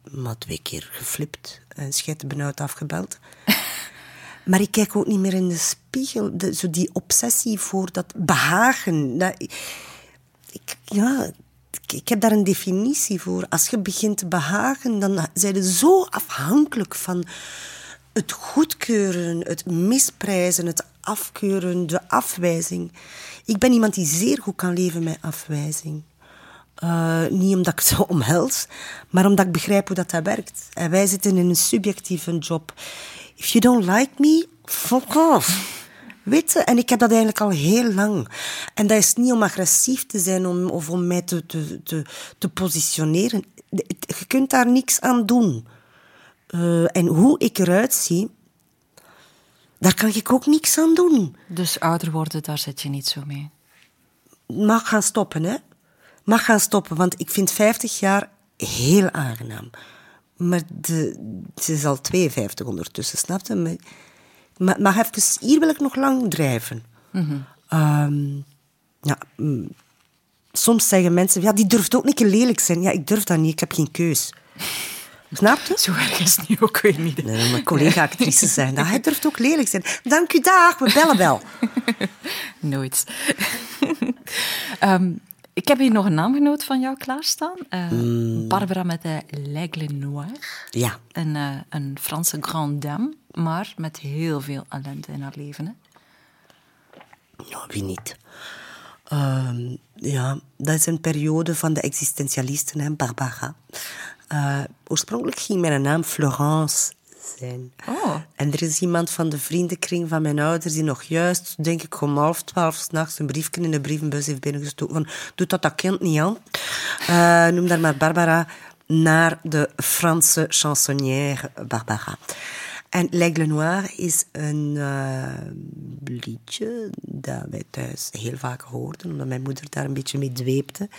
Eh, maar twee keer geflipt en schijtbenauwd afgebeld. <laughs> maar ik kijk ook niet meer in de spiegel. De, zo die obsessie voor dat behagen. Ik, ja, ik, ik heb daar een definitie voor. Als je begint te behagen, dan zijn je zo afhankelijk van het goedkeuren, het misprijzen, het afkeuren, de afwijzing. Ik ben iemand die zeer goed kan leven met afwijzing. Eh, niet omdat ik het <laughs> zo omhels, maar omdat ik begrijp hoe dat, dat werkt. En wij zitten in een subjectieve job. If you don't like me, fuck off. <laughs> Weet je? En ik heb dat eigenlijk al heel lang. En dat is niet om agressief te zijn om, of om mij te, te, te, te positioneren. Je kunt daar niks aan doen. Eh, en hoe ik eruit zie, daar kan ik ook niks aan doen. Dus ouder worden, daar zit je niet zo mee. Mag gaan stoppen, hè? Mag gaan stoppen, want ik vind 50 jaar heel aangenaam. Maar de, ze is al 52 ondertussen, snap je? Maar, maar, maar even, hier wil ik nog lang drijven. Ehm, ja, mm, soms zeggen mensen, ja, die durft ook niet lelijk zijn. Ja, ik durf dat niet, ik heb geen keus. <laughs> Snap je? Zo erg is het nu ook weer niet. Nee, mijn collega-actrices <laughs> zijn dat. Hij durft ook lelijk zijn. Dank u, dag, we bellen wel. <laughs> Nooit. Ehm, ik heb hier nog een naamgenoot van jou klaarstaan. Eh, Barbara met de L'Aigle Noir. Ja. Een, eh, een Franse grande dame, maar met heel veel ellende in haar leven. Hè? Ja, wie niet? Ehm, ja, dat is een periode van de existentialisten, hè, Barbara. Eh, oorspronkelijk ging mijn naam Florence zijn. Oh. En er is iemand van de vriendenkring van mijn ouders die nog juist, denk ik, om half twaalf s'nachts een briefje in de brievenbus heeft binnengestoken. Van, doe dat dat kind niet aan. Eh, noem daar maar Barbara naar de Franse chansonnière Barbara. En L'Aigle Noir is een eh, liedje dat wij thuis heel vaak hoorden, omdat mijn moeder daar een beetje mee dweepte.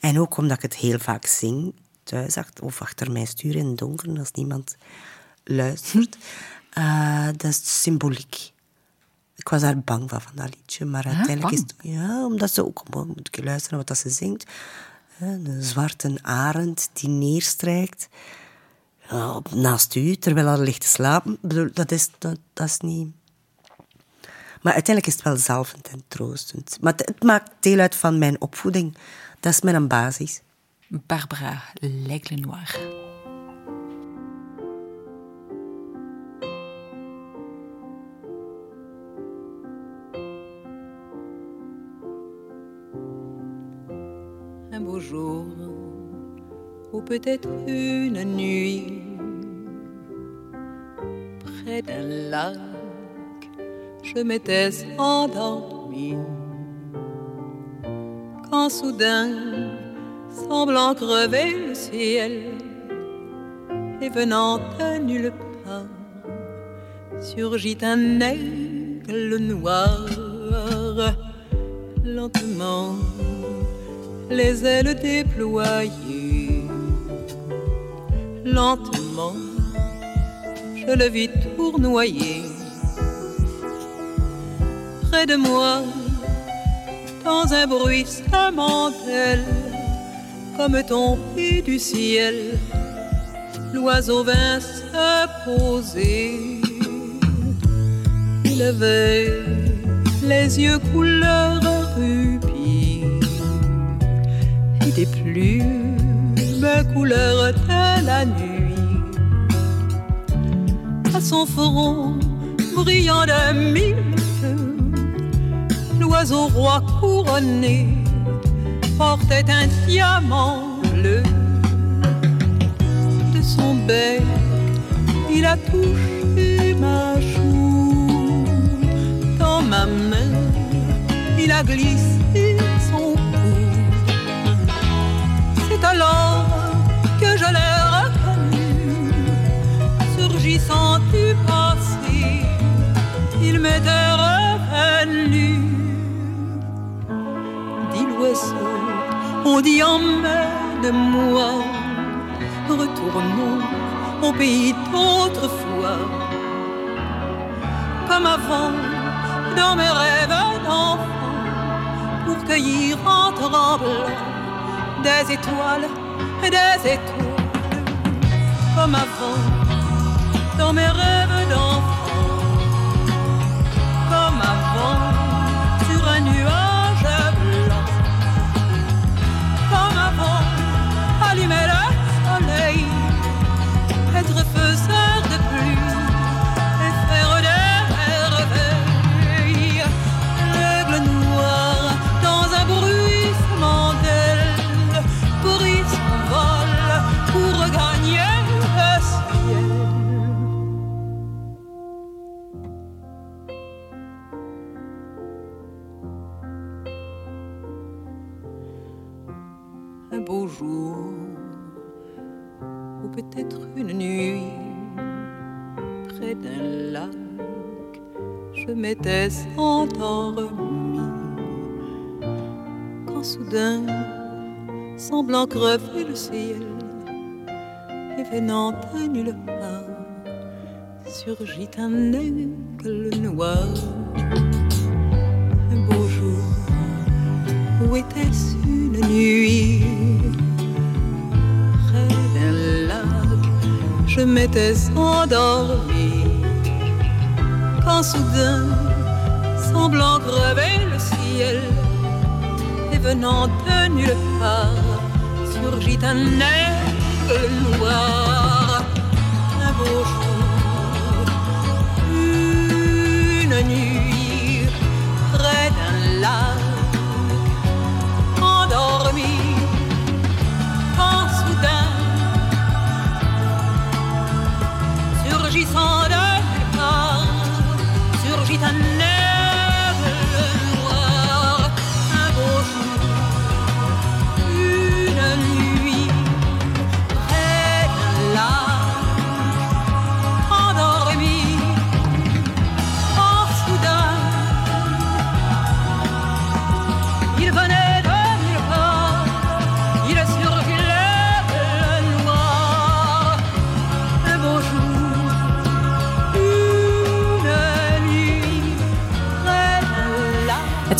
En ook omdat ik het heel vaak zing thuis, achter, of achter mijn stuur in het donker, als niemand luistert. Eh, dat is symboliek. Ik was daar bang van, van dat liedje. Maar uiteindelijk is het... Ja, omdat ze ook... moet ik luisteren naar wat dat ze zingt. Een zwarte arend die neerstrijkt naast u, terwijl hij ligt te slapen. Dat is, dat, dat is niet... Maar uiteindelijk is het wel zalvend en troostend. Maar het, het maakt deel uit van mijn opvoeding. Dat is mijn basis. Barbara L'Aigle un beau jour, ou peut-être une nuit, près d'un lac, je m'étais endormi. Quand soudain, semblant crever le ciel, et venant de nulle part, surgit un aigle noir, lentement les ailes déployées. Lentement, je le vis tournoyer. Près de moi, dans un bruissement d'ailes, comme tombé du ciel, l'oiseau vint se poser. Il avait les yeux couleur rubis et des plumes couleur de la nuit. À son front brillant de mille l'oiseau roi couronné portait un diamant bleu. De son bec, il a touché ma joue. Dans ma main, il a glissé M'était revenu. Dit l'oiseau, on dit emmène-moi, retournons au pays d'autrefois. Comme avant, dans mes rêves d'enfant, pour cueillir en tremblant des étoiles, des étoiles. Comme avant, dans mes rêves un beau jour ou peut-être une nuit près d'un lac je m'étais endormi quand soudain semblant crever le ciel et venant à nulle part surgit un aigle noir m'étais endormi Quand soudain, semblant crever le ciel Et venant de nulle part, surgit un aigle noir Un beau jour,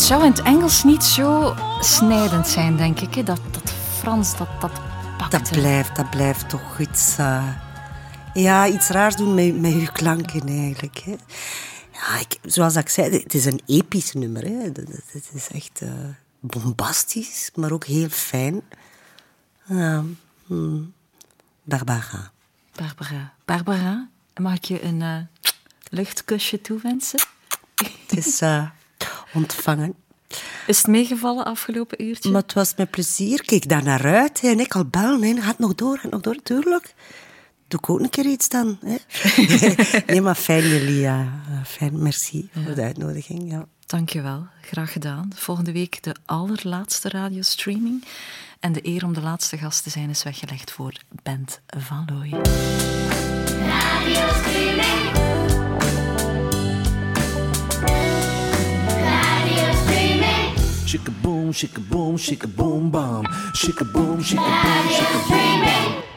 zou in het Engels niet zo snijdend zijn, denk ik. hè. Dat, dat Frans, dat, dat pakt. Dat blijft, dat blijft toch iets... eh, ja, iets raars doen met, met je klanken eigenlijk. Hè. Ja, ik, zoals ik zei, het is een episch nummer. Hè. Het is echt eh, bombastisch, maar ook heel fijn. Hmm. Barbara. Barbara. Barbara, mag ik je een eh, luchtkusje toewensen? Het is ontvangen. Is het meegevallen afgelopen uurtje? Maar het was met plezier. Kijk daar naar uit. Hè. En ik al bellen. Hè. Gaat nog door, gaat nog door. Tuurlijk. Doe ik ook een keer iets dan. Hè. <laughs> nee, maar fijn jullie. Ja. Fijn, merci voor de uitnodiging. Ja. Dankjewel, graag gedaan. Volgende week de allerlaatste radiostreaming. En de eer om de laatste gast te zijn is weggelegd voor Bent van Looy. Shika boom, shika boom, shika boom, bomb. Shika boom, shika boom, shika boom, bomb.